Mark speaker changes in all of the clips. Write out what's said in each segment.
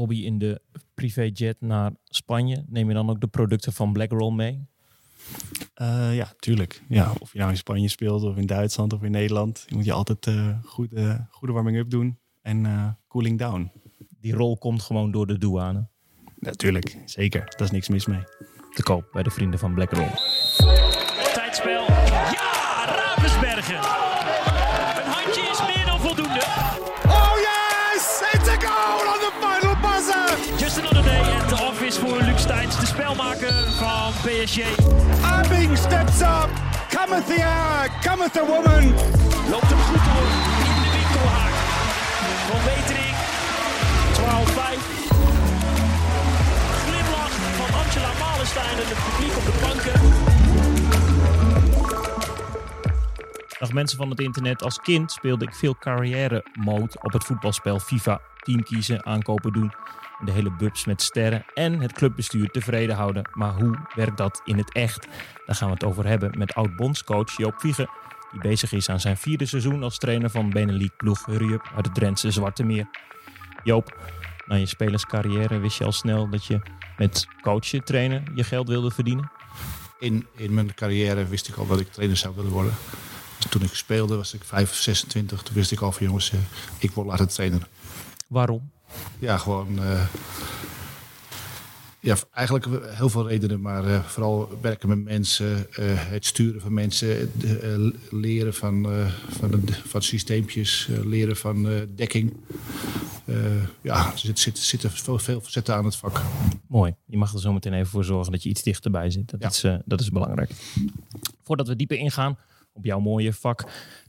Speaker 1: Bobby in de privéjet naar Spanje. Neem je dan ook de producten van Blackroll mee?
Speaker 2: Uh, ja, tuurlijk. Ja, of je nou in Spanje speelt of in Duitsland of in Nederland. Je moet je altijd uh, goede, goede warming-up doen en uh, cooling down.
Speaker 1: Die rol komt gewoon door de douane?
Speaker 2: Natuurlijk, zeker. Daar is niks mis mee.
Speaker 1: Te koop bij de vrienden van Blackroll.
Speaker 3: Tijdspel. Ja, Ravensbergen. Van PSG.
Speaker 4: Abing steps up. Cometh the hour, cometh the woman.
Speaker 3: Loopt hem goed door in de winkelhaak. Van Wetering. 12-5. Glimlach van Angela Malenstein en het publiek op de banken.
Speaker 1: Dag mensen van het internet. Als kind speelde ik veel carrière mode op het voetbalspel FIFA. Team kiezen, aankopen doen. De hele bubs met sterren en het clubbestuur tevreden houden. Maar hoe werkt dat in het echt? Daar gaan we het over hebben met oud-bondscoach Joop Viegen. Die bezig is aan zijn vierde seizoen als trainer van Benelink ploeg Hurry Up uit het Drentse Zwarte Meer. Joop, na je spelerscarrière wist je al snel dat je met coachen, trainen, je geld wilde verdienen?
Speaker 5: In, in mijn carrière wist ik al dat ik trainer zou willen worden. Dus toen ik speelde was ik 5, 26. Toen wist ik al van jongens, uh, ik word later trainer.
Speaker 1: Waarom?
Speaker 5: Ja, gewoon... Uh, ja, eigenlijk heel veel redenen, maar uh, vooral werken met mensen, het sturen van mensen, leren van, van, van systeempjes, leren van dekking. ja, er zit, zit, zitten veel, veel facetten aan het vak.
Speaker 1: Mooi. Je mag er zo meteen even voor zorgen dat je iets dichterbij zit. Dat, ja. is, dat is belangrijk. Voordat we dieper ingaan, op jouw mooie vak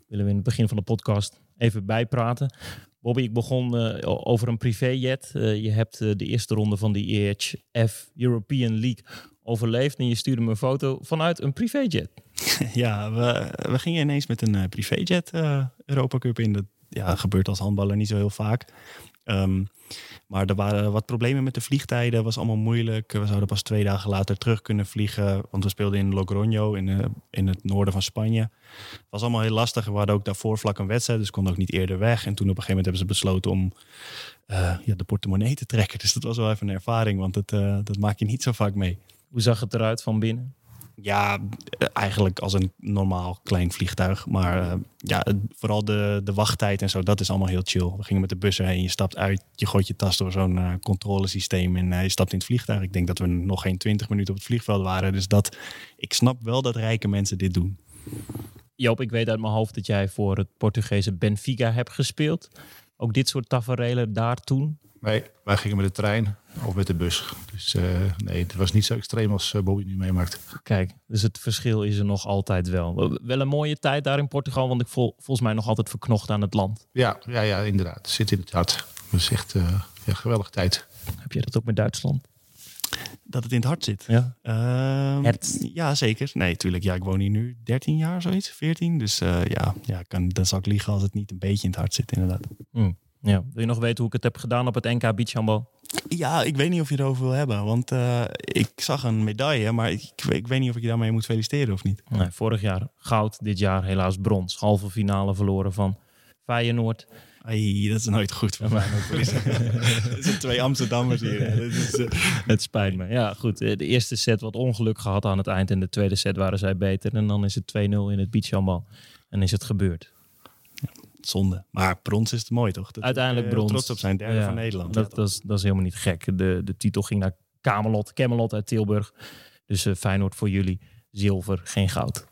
Speaker 1: willen we in het begin van de podcast even bijpraten. Bobby, ik begon uh, over een privéjet. Uh, je hebt uh, de eerste ronde van de EHF European League overleefd en je stuurde me een foto vanuit een privéjet.
Speaker 2: Ja, we, we gingen ineens met een privéjet Europa Cup in. Dat ja, gebeurt als handballer niet zo heel vaak. Um, maar er waren wat problemen met de vliegtijden. was allemaal moeilijk. We zouden pas twee dagen later terug kunnen vliegen. Want we speelden in Logroño, in, uh, in het noorden van Spanje. Het was allemaal heel lastig. We hadden ook daarvoor vlak een wedstrijd. Dus konden ook niet eerder weg. En toen op een gegeven moment hebben ze besloten om uh, ja, de portemonnee te trekken. Dus dat was wel even een ervaring. Want het, uh, dat maak je niet zo vaak mee.
Speaker 1: Hoe zag het eruit van binnen?
Speaker 2: Ja, eigenlijk als een normaal klein vliegtuig. Maar uh, ja, vooral de, de wachttijd en zo, dat is allemaal heel chill. We gingen met de bussen heen, je stapt uit, je gooit je tas door zo'n uh, controlesysteem en uh, je stapt in het vliegtuig. Ik denk dat we nog geen twintig minuten op het vliegveld waren. Dus dat, ik snap wel dat rijke mensen dit doen.
Speaker 1: Joop, ik weet uit mijn hoofd dat jij voor het Portugese Benfica hebt gespeeld. Ook dit soort tafereelen daar toen?
Speaker 5: Nee, wij gingen met de trein of met de bus. Dus uh, nee, het was niet zo extreem als uh, Bobby nu meemaakt.
Speaker 1: Kijk, dus het verschil is er nog altijd wel. Wel een mooie tijd daar in Portugal, want ik vol, volgens mij nog altijd verknocht aan het land.
Speaker 5: Ja, ja, ja inderdaad. Het zit in het hart. Dat is echt uh, ja, geweldige tijd.
Speaker 1: Heb jij dat ook met Duitsland?
Speaker 2: Dat het in het hart zit.
Speaker 1: Ja,
Speaker 2: uh, het. ja zeker. Nee, tuurlijk. Ja, ik woon hier nu 13 jaar, zoiets, 14. Dus uh, ja, ja kan, dan zou ik liegen als het niet een beetje in het hart zit, inderdaad.
Speaker 1: Mm. Ja. Wil je nog weten hoe ik het heb gedaan op het NK Beachhandbal?
Speaker 2: Ja, ik weet niet of je erover wil hebben. Want uh, ik zag een medaille, maar ik, ik, weet niet of ik je daarmee moet feliciteren of niet.
Speaker 1: Nee, vorig jaar goud, dit jaar helaas brons. Halve finale verloren van Feyenoord.
Speaker 2: Ai, dat is nooit goed voor mij. Het zijn twee Amsterdammers hier. Is, uh...
Speaker 1: Het spijt me. Ja, goed. De eerste set wat ongeluk gehad aan het eind. En de tweede set waren zij beter. En dan is het 2-0 in het beachhandbal. En is het gebeurd.
Speaker 2: Zonde. Maar brons is het mooi, toch? Dat
Speaker 1: Uiteindelijk brons.
Speaker 2: Trots op zijn derde ja, van Nederland.
Speaker 1: Dat, dat, is, dat is helemaal niet gek. De, de titel ging naar Camelot, Camelot uit Tilburg. Dus uh, Feyenoord voor jullie. Zilver, geen goud.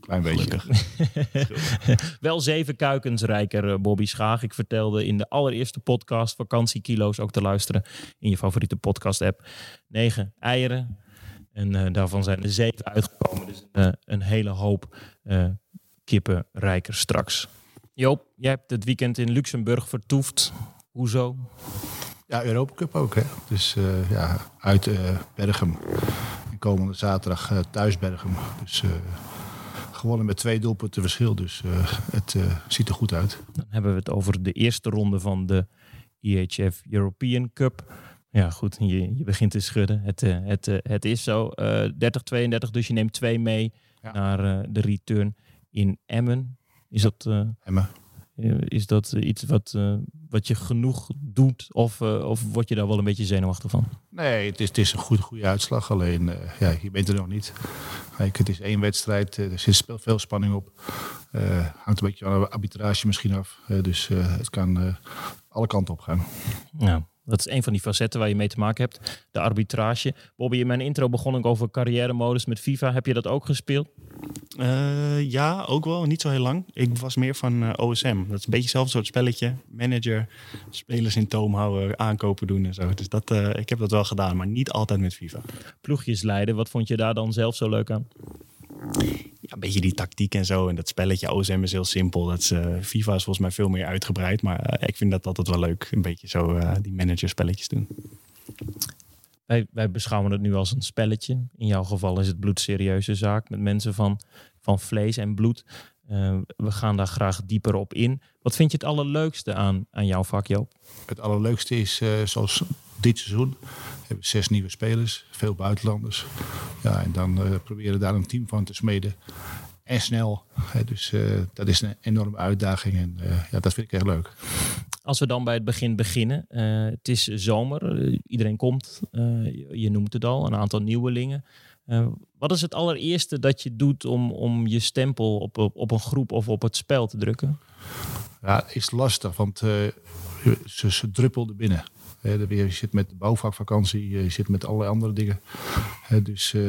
Speaker 5: Klein beetje.
Speaker 1: Wel zeven kuikens rijker, uh, Bobby Schaag. Ik vertelde in de allereerste podcast Vakantiekilo's ook te luisteren in je favoriete podcast app. Negen eieren. En uh, daarvan zijn er zeven uitgekomen. Dus een hele hoop kippen rijker straks. Joop, jij hebt het weekend in Luxemburg vertoefd. Hoezo?
Speaker 5: Ja, Europa Cup ook. Hè? Dus uh, ja, uit uh, Berghem. En komende zaterdag uh, thuis Berghem. Dus gewonnen met twee doelpunten verschil. Dus het ziet er goed uit.
Speaker 1: Dan hebben we het over de eerste ronde van de EHF European Cup. Ja, goed, je, je begint te schudden. Het, het, het is zo. 30-32, dus je neemt twee mee ja. naar de return in Emmen. Is dat... Uh,
Speaker 5: Emmen.
Speaker 1: Eh, is dat eh, iets wat, eh, wat je genoeg doet? Of, eh, of word je daar wel een beetje zenuwachtig van?
Speaker 5: Nee, het is, het is een goede, goede uitslag. Alleen, eh, ja, je bent er nog niet. Kijk, het is één wedstrijd. eh, er zit veel spanning op. Eh, hangt een beetje van de arbitrage misschien af. Eh, dus eh, het kan eh, alle kanten op gaan.
Speaker 1: Nou, dat is een van die facetten waar je mee te maken hebt. De arbitrage. Bobby, in mijn intro begon ik over carrière-modus met FIFA. Heb je dat ook gespeeld?
Speaker 2: Eh, ja, ook wel. Niet zo heel lang. Ik was meer van eh, OSM. Dat is een beetje hetzelfde soort spelletje. Manager, spelers in toom houden, aankopen doen en zo. Dus dat, eh, ik heb dat wel gedaan, maar niet altijd met FIFA.
Speaker 1: Ploegjes leiden. Wat vond je daar dan zelf zo leuk aan?
Speaker 2: Ja, een beetje die tactiek en zo. En dat spelletje OSM is heel simpel. Dat is, eh, FIFA is volgens mij veel meer uitgebreid. Maar eh, ik vind dat altijd wel leuk. Een beetje zo eh, die managerspelletjes doen.
Speaker 1: Wij, wij beschouwen het nu als een spelletje. In jouw geval is het bloedserieuze zaak met mensen van, van vlees en bloed. Eh, we gaan daar graag dieper op in. Wat vind je het allerleukste aan, aan jouw vak, Joop?
Speaker 5: Het allerleukste is, eh, zoals dit seizoen, hebben zes nieuwe spelers, veel buitenlanders. Ja, en dan eh, proberen daar een team van te smeden. En snel. Hè, dus eh, dat is een enorme uitdaging en eh, ja, dat vind ik echt leuk.
Speaker 1: Als we dan bij het begin beginnen. het is zomer, iedereen komt. je, noemt het al, een aantal nieuwelingen. Wat is het allereerste dat je doet om, om je stempel op, op, op een groep of op het spel te drukken?
Speaker 5: Ja, is lastig, want ze, ze druppelden binnen. Je zit met de bouwvakvakantie, je zit met allerlei andere dingen. Dus eh,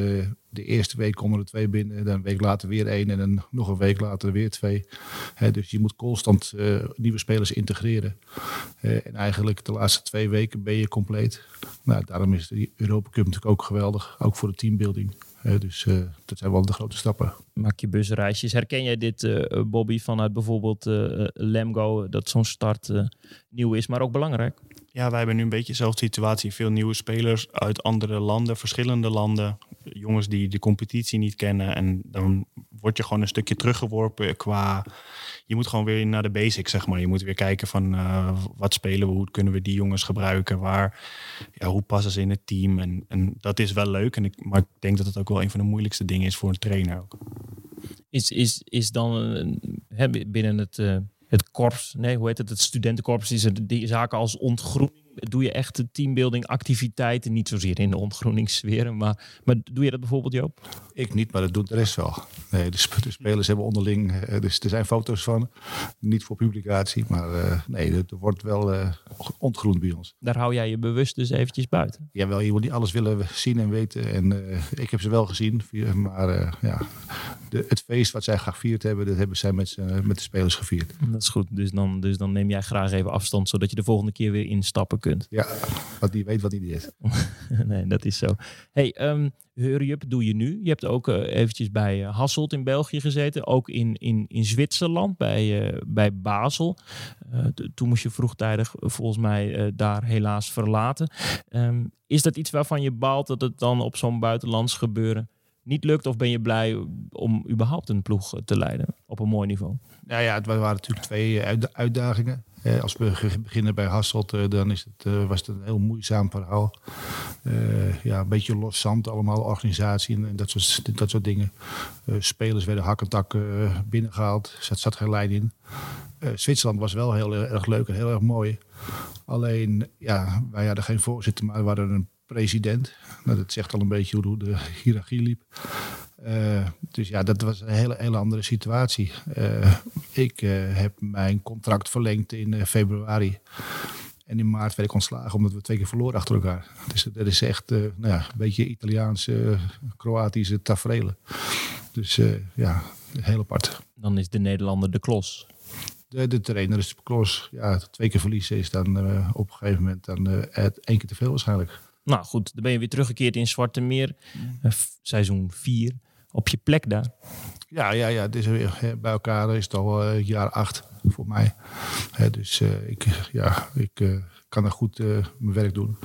Speaker 5: de eerste week komen er twee binnen, dan een week later weer één en dan nog een week later weer twee. Dus je moet constant eh, nieuwe spelers integreren. Eh, en eigenlijk de laatste twee weken ben je compleet. Nou, daarom is de Europa Cup natuurlijk ook geweldig, ook voor de teambuilding. Dus eh, dat zijn wel de grote stappen.
Speaker 1: Maak je busreisjes. Herken jij dit, eh, Bobby, vanuit bijvoorbeeld eh, eh, Lemgo, dat zo'n start eh, nieuw is, maar ook belangrijk?
Speaker 2: Ja, wij hebben nu een beetje dezelfde situatie. Veel nieuwe spelers uit andere landen, verschillende landen. Jongens die de competitie niet kennen. En dan word je gewoon een stukje teruggeworpen qua... Je moet gewoon weer naar de basics, zeg maar. Je moet weer kijken van eh, wat spelen we, hoe kunnen we die jongens gebruiken, waar, ja, hoe passen ze in het team. En, en dat is wel leuk, en ik, maar ik denk dat het ook wel een van de moeilijkste dingen is voor een trainer ook.
Speaker 1: Is, is, is dan binnen het, eh, het korps, nee, hoe heet het, het studentenkorps, die zaken als ontgroening. Doe je echt de teambuilding activiteiten, niet zozeer in de ontgroeningssferen, maar, maar doe je dat bijvoorbeeld, Joop?
Speaker 5: Ik niet, maar dat doet de rest wel. Nee, de, sp- de spelers hebben onderling, eh, dus er zijn foto's van. Niet voor publicatie, maar eh, nee, er er wordt wel eh, ontgroend bij ons.
Speaker 1: Daar hou jij je bewust dus eventjes buiten.
Speaker 5: Jawel, je moet niet alles willen zien en weten. En ik heb ze wel gezien, maar ja, de, het feest wat zij gevierd hebben, dat hebben zij met, met de spelers gevierd.
Speaker 1: Dat is goed, dus dan, dus dan neem jij graag even afstand, zodat je de volgende keer weer instappen kunt.
Speaker 5: Ja, wat die weet wat die deed.
Speaker 1: nee, dat is zo. Hey, ehm hurry up doe je nu. Je hebt ook eh, eventjes bij eh, Hasselt in België gezeten. Ook in, in, in Zwitserland, bij, eh, bij Basel. Toen moest je vroegtijdig volgens mij daar helaas verlaten. Ehm, is dat iets waarvan je baalt dat het dan op zo'n buitenlands gebeuren niet lukt? Of ben je blij om überhaupt een ploeg eh, te leiden op een mooi niveau?
Speaker 5: Nou ja, het waren natuurlijk twee eh, uitda- uitdagingen. Eh, als we beginnen bij Hasselt, dan is het, was het een heel moeizaam verhaal. Ja, een beetje los zand allemaal, organisatie en, dat, soort, dat soort dingen. Spelers werden hak en tak eh, binnengehaald, zat, zat geen lijn in. Zwitserland was wel heel erg leuk en heel erg mooi. Alleen, ja, wij hadden geen voorzitter, maar we hadden een president. Nou, dat zegt al een beetje hoe de hiërarchie liep. Eh, dus ja, dat was een hele, hele andere situatie. Eh, ik eh, heb mijn contract verlengd in februari. En in maart werd ik ontslagen omdat we twee keer verloren achter elkaar. Dus dat is echt nou ja, een beetje Italiaanse, Kroatische tafereelen. Dus ja, heel apart.
Speaker 1: Dan is de Nederlander de klos.
Speaker 5: De, de trainer is klos. Ja, twee keer verliezen is dan op een gegeven moment dan, één keer te veel waarschijnlijk.
Speaker 1: Nou goed, dan ben je weer teruggekeerd in Zwarte Meer. Eh, f- seizoen 4. Op je plek daar.
Speaker 5: Ja, ja, ja. Het is weer, bij elkaar is het al eh, jaar acht voor mij. Hè, dus eh, ik, ja, ik eh, kan er goed eh, mijn werk doen.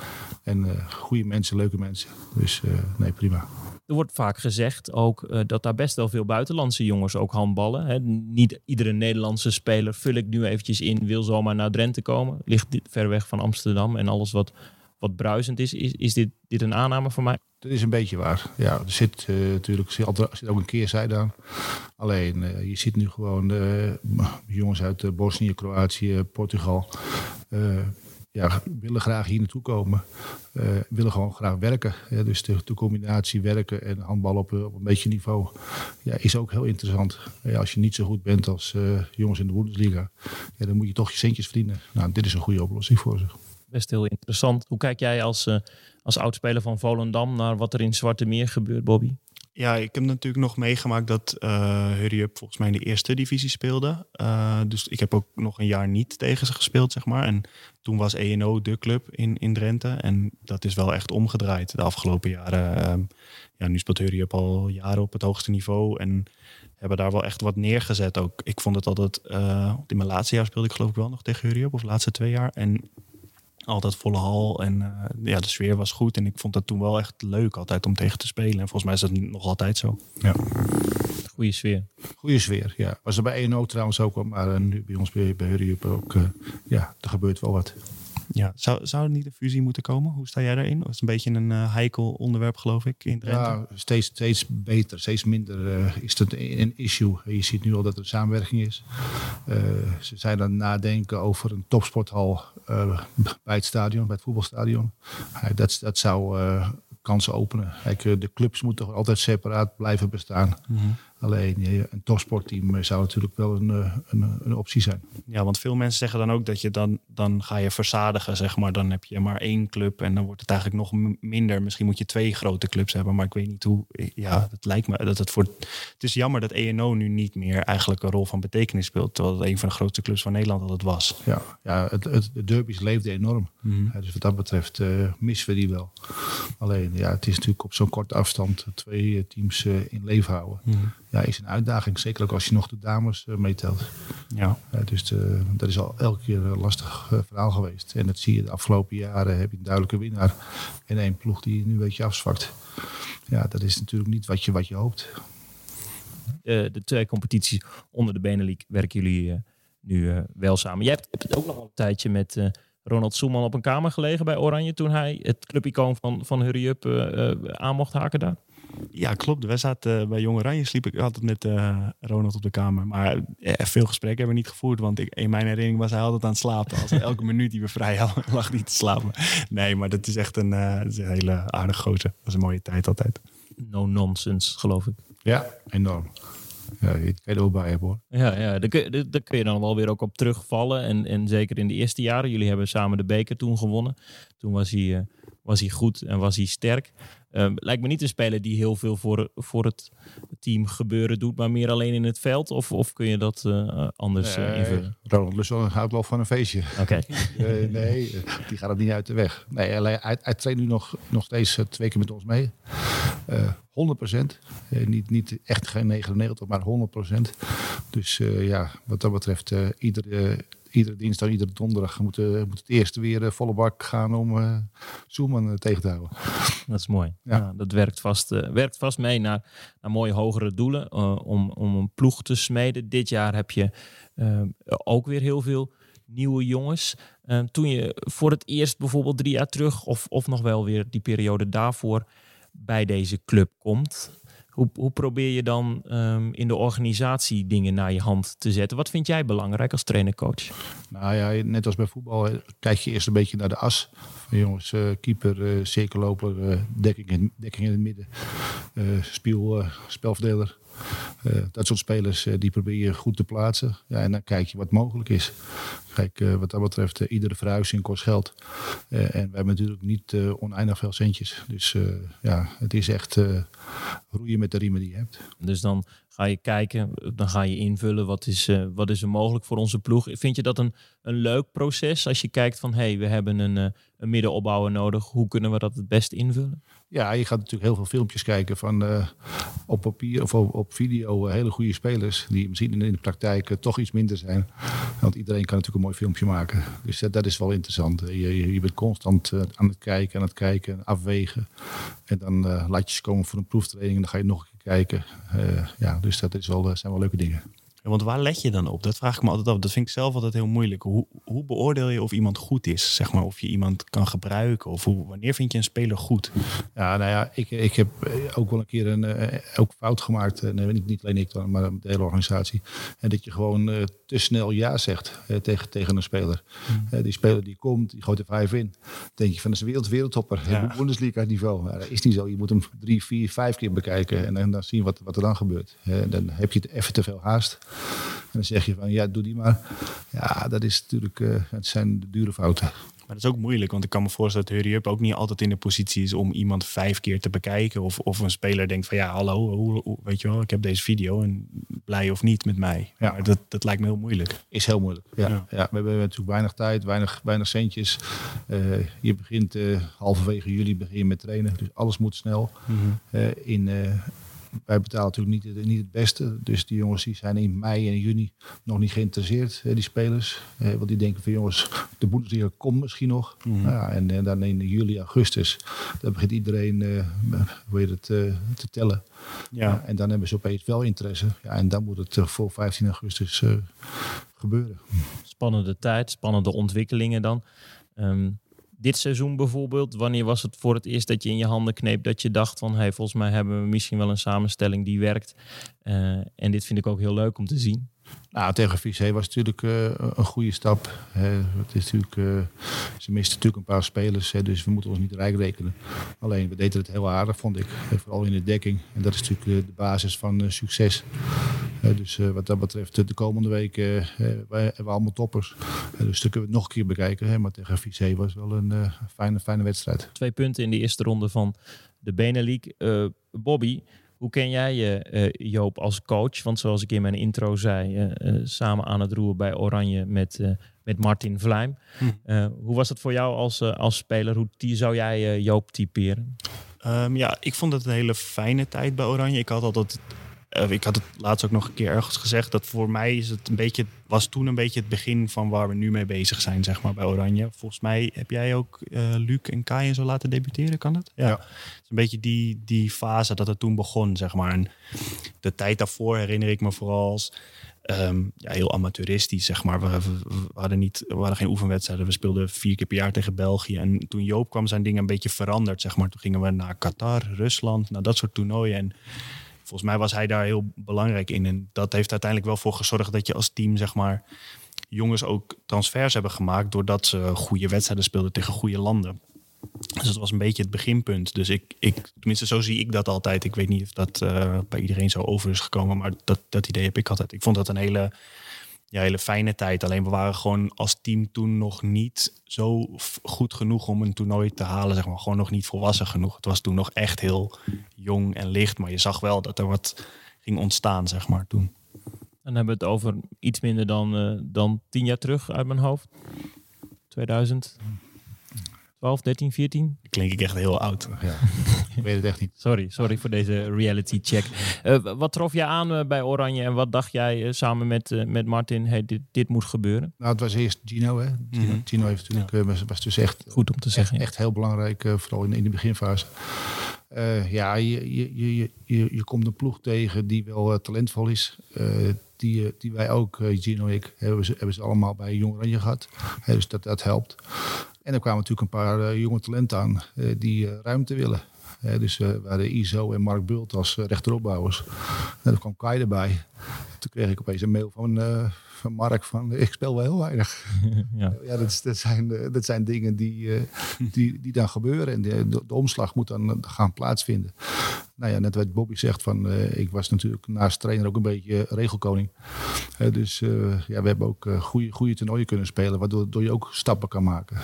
Speaker 5: En eh, goede mensen, leuke mensen. Dus eh, nee, prima.
Speaker 1: Er wordt vaak gezegd ook eh, dat daar best wel veel buitenlandse jongens ook handballen. Hè. Niet iedere Nederlandse speler, vul ik nu eventjes in, wil zomaar naar Drenthe komen. Ligt dit ver weg van Amsterdam en alles wat wat bruisend is. Is, dit, dit een aanname voor mij?
Speaker 5: Dat is een beetje waar. Ja, er zit uh, natuurlijk zit, zit ook een keerzijde aan. Alleen, uh, je ziet nu gewoon uh, jongens uit Bosnië, Kroatië, Portugal. ja, willen graag hier naartoe komen. willen gewoon graag werken. Ja, dus de, combinatie werken en handbal op, op een beetje niveau ja, is ook heel interessant. Ja, als je niet zo goed bent als jongens in de Bundesliga, ja, dan moet je toch je centjes verdienen. Nou, dit is een goede oplossing voor ze
Speaker 1: best heel interessant. Hoe kijk jij als, uh, als oudspeler van Volendam naar wat er in Zwarte Meer gebeurt, Bobby?
Speaker 2: Ja, ik heb natuurlijk nog meegemaakt dat uh, volgens mij in de eerste divisie speelde. Uh, dus ik heb ook nog een jaar niet tegen ze gespeeld, zeg maar. En toen was ENO de club in, in Drenthe. En dat is wel echt omgedraaid de afgelopen jaren. Um, ja, nu speelt Hurry Up al jaren op het hoogste niveau. En hebben daar wel echt wat neergezet ook. Ik vond het altijd... In mijn laatste jaar speelde ik geloof ik wel nog tegen Hurry Up. Of laatste twee jaar. En altijd volle hal. En uh, ja, de sfeer was goed. En ik vond dat toen wel echt leuk altijd om tegen te spelen. En volgens mij is dat nog altijd zo.
Speaker 5: Ja.
Speaker 1: Goede sfeer.
Speaker 5: Goede sfeer, ja. Was er bij 1 trouwens ook, maar uh, nu bij ons bij, bij Hurry ook. Uh, ja, er gebeurt wel wat.
Speaker 2: Ja, zou, zou er niet een fusie moeten komen? Hoe sta jij daarin? Dat is een beetje een uh, heikel onderwerp, geloof ik, in Drenthe.
Speaker 5: Ja, steeds, steeds beter, steeds minder uh, is het een issue. Je ziet nu al dat er samenwerking is. Uh, ze zijn aan het nadenken over een topsporthal bij het stadion, bij het voetbalstadion. dat, dat zou kansen openen. Kijk, de clubs moeten altijd separaat blijven bestaan. Mm -hmm. Alleen een topsportteam zou natuurlijk wel een, eh, een, een, optie zijn.
Speaker 2: Ja, want veel mensen zeggen dan ook dat je dan, dan ga je verzadigen, zeg maar. Dan heb je maar één club en dan wordt het eigenlijk nog minder. Misschien moet je twee grote clubs hebben, maar ik weet niet hoe. Ja, het lijkt me dat het voor. Het is jammer dat ENO nu niet meer eigenlijk een rol van betekenis speelt. Terwijl het een van de grootste clubs van Nederland altijd was.
Speaker 5: Ja, ja het, het, de derby's leefden enorm. Mm ja, dus wat dat betreft uh, missen we die wel. Alleen, ja, het is natuurlijk op zo'n korte afstand twee teams uh, in leven houden. Mm -hmm ja, is een uitdaging. Zeker ook als je nog de dames uh, meetelt.
Speaker 2: Ja.
Speaker 5: Uh, dus de, dat is al elke keer een lastig uh, verhaal geweest. En dat zie je de afgelopen jaren. Heb je een duidelijke winnaar. En één ploeg die nu een beetje afzwakt. Ja, dat is natuurlijk niet wat je, wat je hoopt.
Speaker 1: de twee competities onder de Benelink werken jullie nu wel samen. Jij hebt, hebt ook nog een tijdje met... Ronald Soeman op een kamer gelegen bij Oranje toen hij het clubicoon van, van Hurry Up aan mocht haken daar?
Speaker 2: Ja, klopt. Wij zaten bij Jong Oranje, sliep ik altijd met uh, Ronald op de kamer. Maar eh, veel gesprekken hebben we niet gevoerd, want ik, in mijn herinnering was hij altijd aan het slapen. Als elke minuut die we vrij hadden, lag hij te slapen. Nee, maar dat is echt een, uh, is een hele aardige gozer. Dat was een mooie tijd altijd.
Speaker 1: No nonsense, geloof ik.
Speaker 5: Ja, enorm. Ja, je kan er wel bij hebben hoor.
Speaker 1: Ja, ja daar, kun, je, daar kun je dan wel weer ook op terugvallen. En, en zeker in de eerste jaren. Jullie hebben samen de beker toen gewonnen. Toen was hij, uh, was hij goed en was hij sterk. Um, lijkt me niet een speler die heel veel voor, voor het team gebeuren doet, maar meer alleen in het veld. Of, of kun je dat uh, anders uh, invullen?
Speaker 5: Ronald Lusson houdt wel van een feestje.
Speaker 1: Oké. Okay.
Speaker 5: uh, nee, die gaat het niet uit de weg. Nee, hij, hij, hij traint nu nog, nog steeds twee keer met ons mee. 100 procent. niet, niet echt geen 99, maar 100 procent. Dus ja, wat dat betreft, iedere iedere dinsdag, iedere donderdag moet, uh, moet het eerste weer uh, volle bak gaan om uh, Zoeman tegen te houden.
Speaker 1: Dat is mooi. Ja. ja dat werkt vast, werkt vast mee naar, naar mooie hogere doelen om, om een ploeg te smeden. Dit jaar heb je ook weer heel veel nieuwe jongens. toen je voor het eerst bijvoorbeeld drie jaar terug of, of nog wel weer die periode daarvoor bij deze club komt, hoe, hoe probeer je dan um, in de organisatie dingen naar je hand te zetten? Wat vind jij belangrijk als trainer-coach?
Speaker 5: Nou ja, net als bij voetbal kijk je eerst een beetje naar de as. Jongens, uh, keeper, uh, cirkelloper, uh, dekking, in, dekking in het midden, spiel, spelverdeler. Uh, dat soort spelers uh, die probeer je goed te plaatsen. Ja, en dan kijk je wat mogelijk is. Kijk, uh, wat dat betreft, iedere verhuizing kost geld. en we hebben natuurlijk niet oneindig veel centjes. Dus ja, het is echt roeien met de riemen die je hebt.
Speaker 1: Dus dan ga je kijken, dan ga je invullen wat is, wat is er mogelijk voor onze ploeg. Vind je dat een, een leuk proces als je kijkt van hey, we hebben een, een middenopbouwer nodig. Hoe kunnen we dat het best invullen?
Speaker 5: Ja, je gaat natuurlijk heel veel filmpjes kijken van uh, op papier of op, op video hele goede spelers. Die misschien in de praktijk toch iets minder zijn. Want iedereen kan natuurlijk een mooi filmpje maken. Dus dat, is wel interessant. Je, je, bent constant aan het kijken, aan het kijken, afwegen. En dan laat je ze komen voor een proeftraining en dan ga je nog kijken. ja, dus dat is wel, zijn wel leuke dingen.
Speaker 2: Want waar let je dan op? Dat vraag ik me altijd af. Dat vind ik zelf altijd heel moeilijk. Hoe, hoe beoordeel je of iemand goed is? Zeg maar, of je iemand kan gebruiken? Of hoe, wanneer vind je een speler goed?
Speaker 5: Ja, nou ja, ik, ik heb ook wel een keer een uh, ook fout gemaakt. Nee, niet, niet alleen ik dan, maar de hele organisatie. En dat je gewoon uh, te snel ja zegt uh, tegen, tegen een speler. Mm. die speler die komt, die gooit er vijf in. Dan denk je van, dat is een wereld, wereldtopper. Ja. Bundesliga niveau. Ja, dat is niet zo. Je moet hem drie, vier, vijf keer bekijken. En, en dan zien wat, wat er dan gebeurt. dan heb je het even te veel haast. En dan zeg je van, ja, doe die maar. Ja, dat is natuurlijk, uh, het zijn de dure fouten.
Speaker 2: Maar dat is ook moeilijk, want ik kan me voorstellen dat Hurry Up ook niet altijd in de positie is om iemand vijf keer te bekijken. Of, of een speler denkt van, ja, hallo, hoe, hoe, weet je wel, ik heb deze video en blij of niet met mij. Ja. Maar dat, dat lijkt me heel moeilijk.
Speaker 5: Is heel moeilijk, ja. ja. ja we hebben natuurlijk weinig tijd, weinig, weinig centjes. Uh, je begint uh, halverwege juli begin je met trainen, dus alles moet snel. Mm -hmm. uh, in wij betalen natuurlijk niet, niet het beste. Dus die jongens die zijn in mei en juni nog niet geïnteresseerd, die spelers. want die denken van jongens, de Bundesliga komt misschien nog. Mm. ja, en, en, dan in juli, augustus, dan begint iedereen uh, hoe het, uh, te tellen. Ja. en dan hebben ze opeens wel interesse. Ja, en dan moet het voor 15 augustus gebeuren.
Speaker 1: Spannende tijd, spannende ontwikkelingen dan. Um, dit seizoen bijvoorbeeld, wanneer was het voor het eerst dat je in je handen kneep dat je dacht van hey, volgens mij hebben we misschien wel een samenstelling die werkt. Uh, en dit vind ik ook heel leuk om te zien.
Speaker 5: Nou, tegen Vissé was natuurlijk uh, een goede stap. Hè. Het is natuurlijk, uh, ze misten natuurlijk een paar spelers, hè, dus we moeten ons niet rijk rekenen. Alleen, we deden het heel aardig, vond ik. Vooral in de dekking. En dat is natuurlijk de basis van succes. dus wat dat betreft, de komende wij hebben we allemaal toppers. dus dan kunnen we het nog een keer bekijken. Maar tegen Vissé was wel een fijne, fijne wedstrijd.
Speaker 1: Twee punten in de eerste ronde van de Benelink. Bobby, hoe ken jij je, uh, Joop, als coach? Want zoals ik in mijn intro zei, uh, uh, samen aan het roer bij Oranje met, met Martin Vlijm. Hm. hoe was het voor jou als, als speler? Hoe zou jij Joop typeren?
Speaker 2: Um, ja, ik vond het een hele fijne tijd bij Oranje. Ik had altijd uh, ik had het laatst ook nog een keer ergens gezegd dat voor mij is het een beetje, was toen een beetje het begin van waar we nu mee bezig zijn, zeg maar, bij Oranje. Volgens mij heb jij ook uh, Luc en Kai en zo laten debuteren, kan het? Ja. Het is een beetje die, die fase dat het toen begon, zeg maar. En de tijd daarvoor herinner ik me vooral als um, ja, heel amateuristisch, zeg maar. We, we, we, hadden niet, we hadden geen oefenwedstrijden. We speelden vier keer per jaar tegen België. En toen Joop kwam, zijn dingen een beetje veranderd, zeg maar. Toen gingen we naar Qatar, Rusland, naar dat soort toernooien. En volgens mij was hij daar heel belangrijk in. En dat heeft uiteindelijk wel voor gezorgd dat je als team, zeg maar, jongens ook transfers hebben gemaakt. doordat ze goede wedstrijden speelden tegen goede landen. Dus dat was een beetje het beginpunt. Dus ik, ik tenminste, zo zie ik dat altijd. Ik weet niet of dat uh, bij iedereen zo over is gekomen, maar dat, dat idee heb ik altijd. Ik vond dat een hele ja, hele fijne tijd. Alleen we waren gewoon als team toen nog niet zo goed genoeg om een toernooi te halen. Zeg maar. Gewoon nog niet volwassen genoeg. Het was toen nog echt heel jong en licht. Maar je zag wel dat er wat ging ontstaan, zeg maar, toen.
Speaker 1: Dan hebben we het over iets minder dan, uh, dan tien jaar terug uit mijn hoofd. 2000. 12, 13, 14?
Speaker 2: Klink ik echt heel oud. Ja.
Speaker 5: ik weet het echt niet.
Speaker 1: Sorry, sorry voor deze reality check. Uh, wat trof je aan uh, bij Oranje en wat dacht jij uh, samen met, met Martin, hey, dit, dit moet gebeuren?
Speaker 5: Nou, het was eerst Gino. Hè? Gino, mm -hmm. Gino heeft natuurlijk, ja. was, was dus echt,
Speaker 1: Goed om te zeggen,
Speaker 5: echt, echt heel belangrijk, vooral in, in de beginfase. ja, je, je, je, je, je komt een ploeg tegen die wel talentvol is. die, die wij ook, Gino en ik, hebben ze, hebben ze allemaal bij Jong Oranje gehad. dus dat, dat helpt. En er kwamen natuurlijk een paar uh, jonge talenten aan uh, die uh, ruimte willen. dus we hadden Iso en Mark Bult als rechteropbouwers. En er kwam Kai erbij. Toen kreeg ik opeens een mail van, van Mark van ik speel wel heel weinig. ja, ja dat, dat, zijn, dat zijn dingen die, die, die dan gebeuren. En de, de, de omslag moet dan gaan plaatsvinden nou ja, net wat Bobby zegt, van, uh, ik was natuurlijk naast trainer ook een beetje regelkoning. Dus uh, ja, we hebben ook goede, goede toernooien kunnen spelen, waardoor je ook stappen kan maken.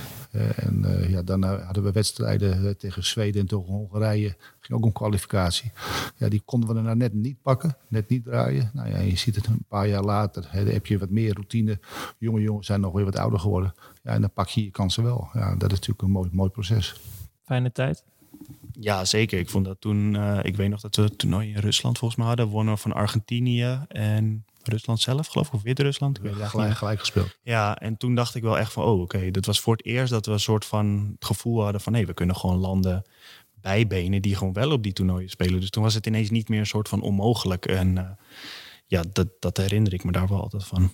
Speaker 5: en ja, dan hadden we wedstrijden tegen Zweden en tegen Hongarije. Ging ook om kwalificatie. Ja, die konden we er net niet pakken, net niet draaien. Nou ja, je ziet het een paar jaar later, hè, dan heb je wat meer routine. Jonge jongens zijn nog weer wat ouder geworden. Ja, en dan pak je je kansen wel. Ja, dat is natuurlijk een mooi, mooi proces.
Speaker 1: Fijne tijd?
Speaker 2: Ja, zeker. Ik vond dat toen, uh, ik weet nog dat we het toernooi in Rusland volgens mij hadden, wonnen van Argentinië en Rusland zelf, geloof ik, of Wit-Rusland.
Speaker 5: Gelijk, gelijk gespeeld.
Speaker 2: Ja, en toen dacht ik wel echt van, oh oké, okay, dat was voor het eerst dat we een soort van het gevoel hadden van, nee, we kunnen gewoon landen bijbenen die gewoon wel op die toernooien spelen. Dus toen was het ineens niet meer een soort van onmogelijk. En uh, ja, dat, dat herinner ik me daar wel altijd van.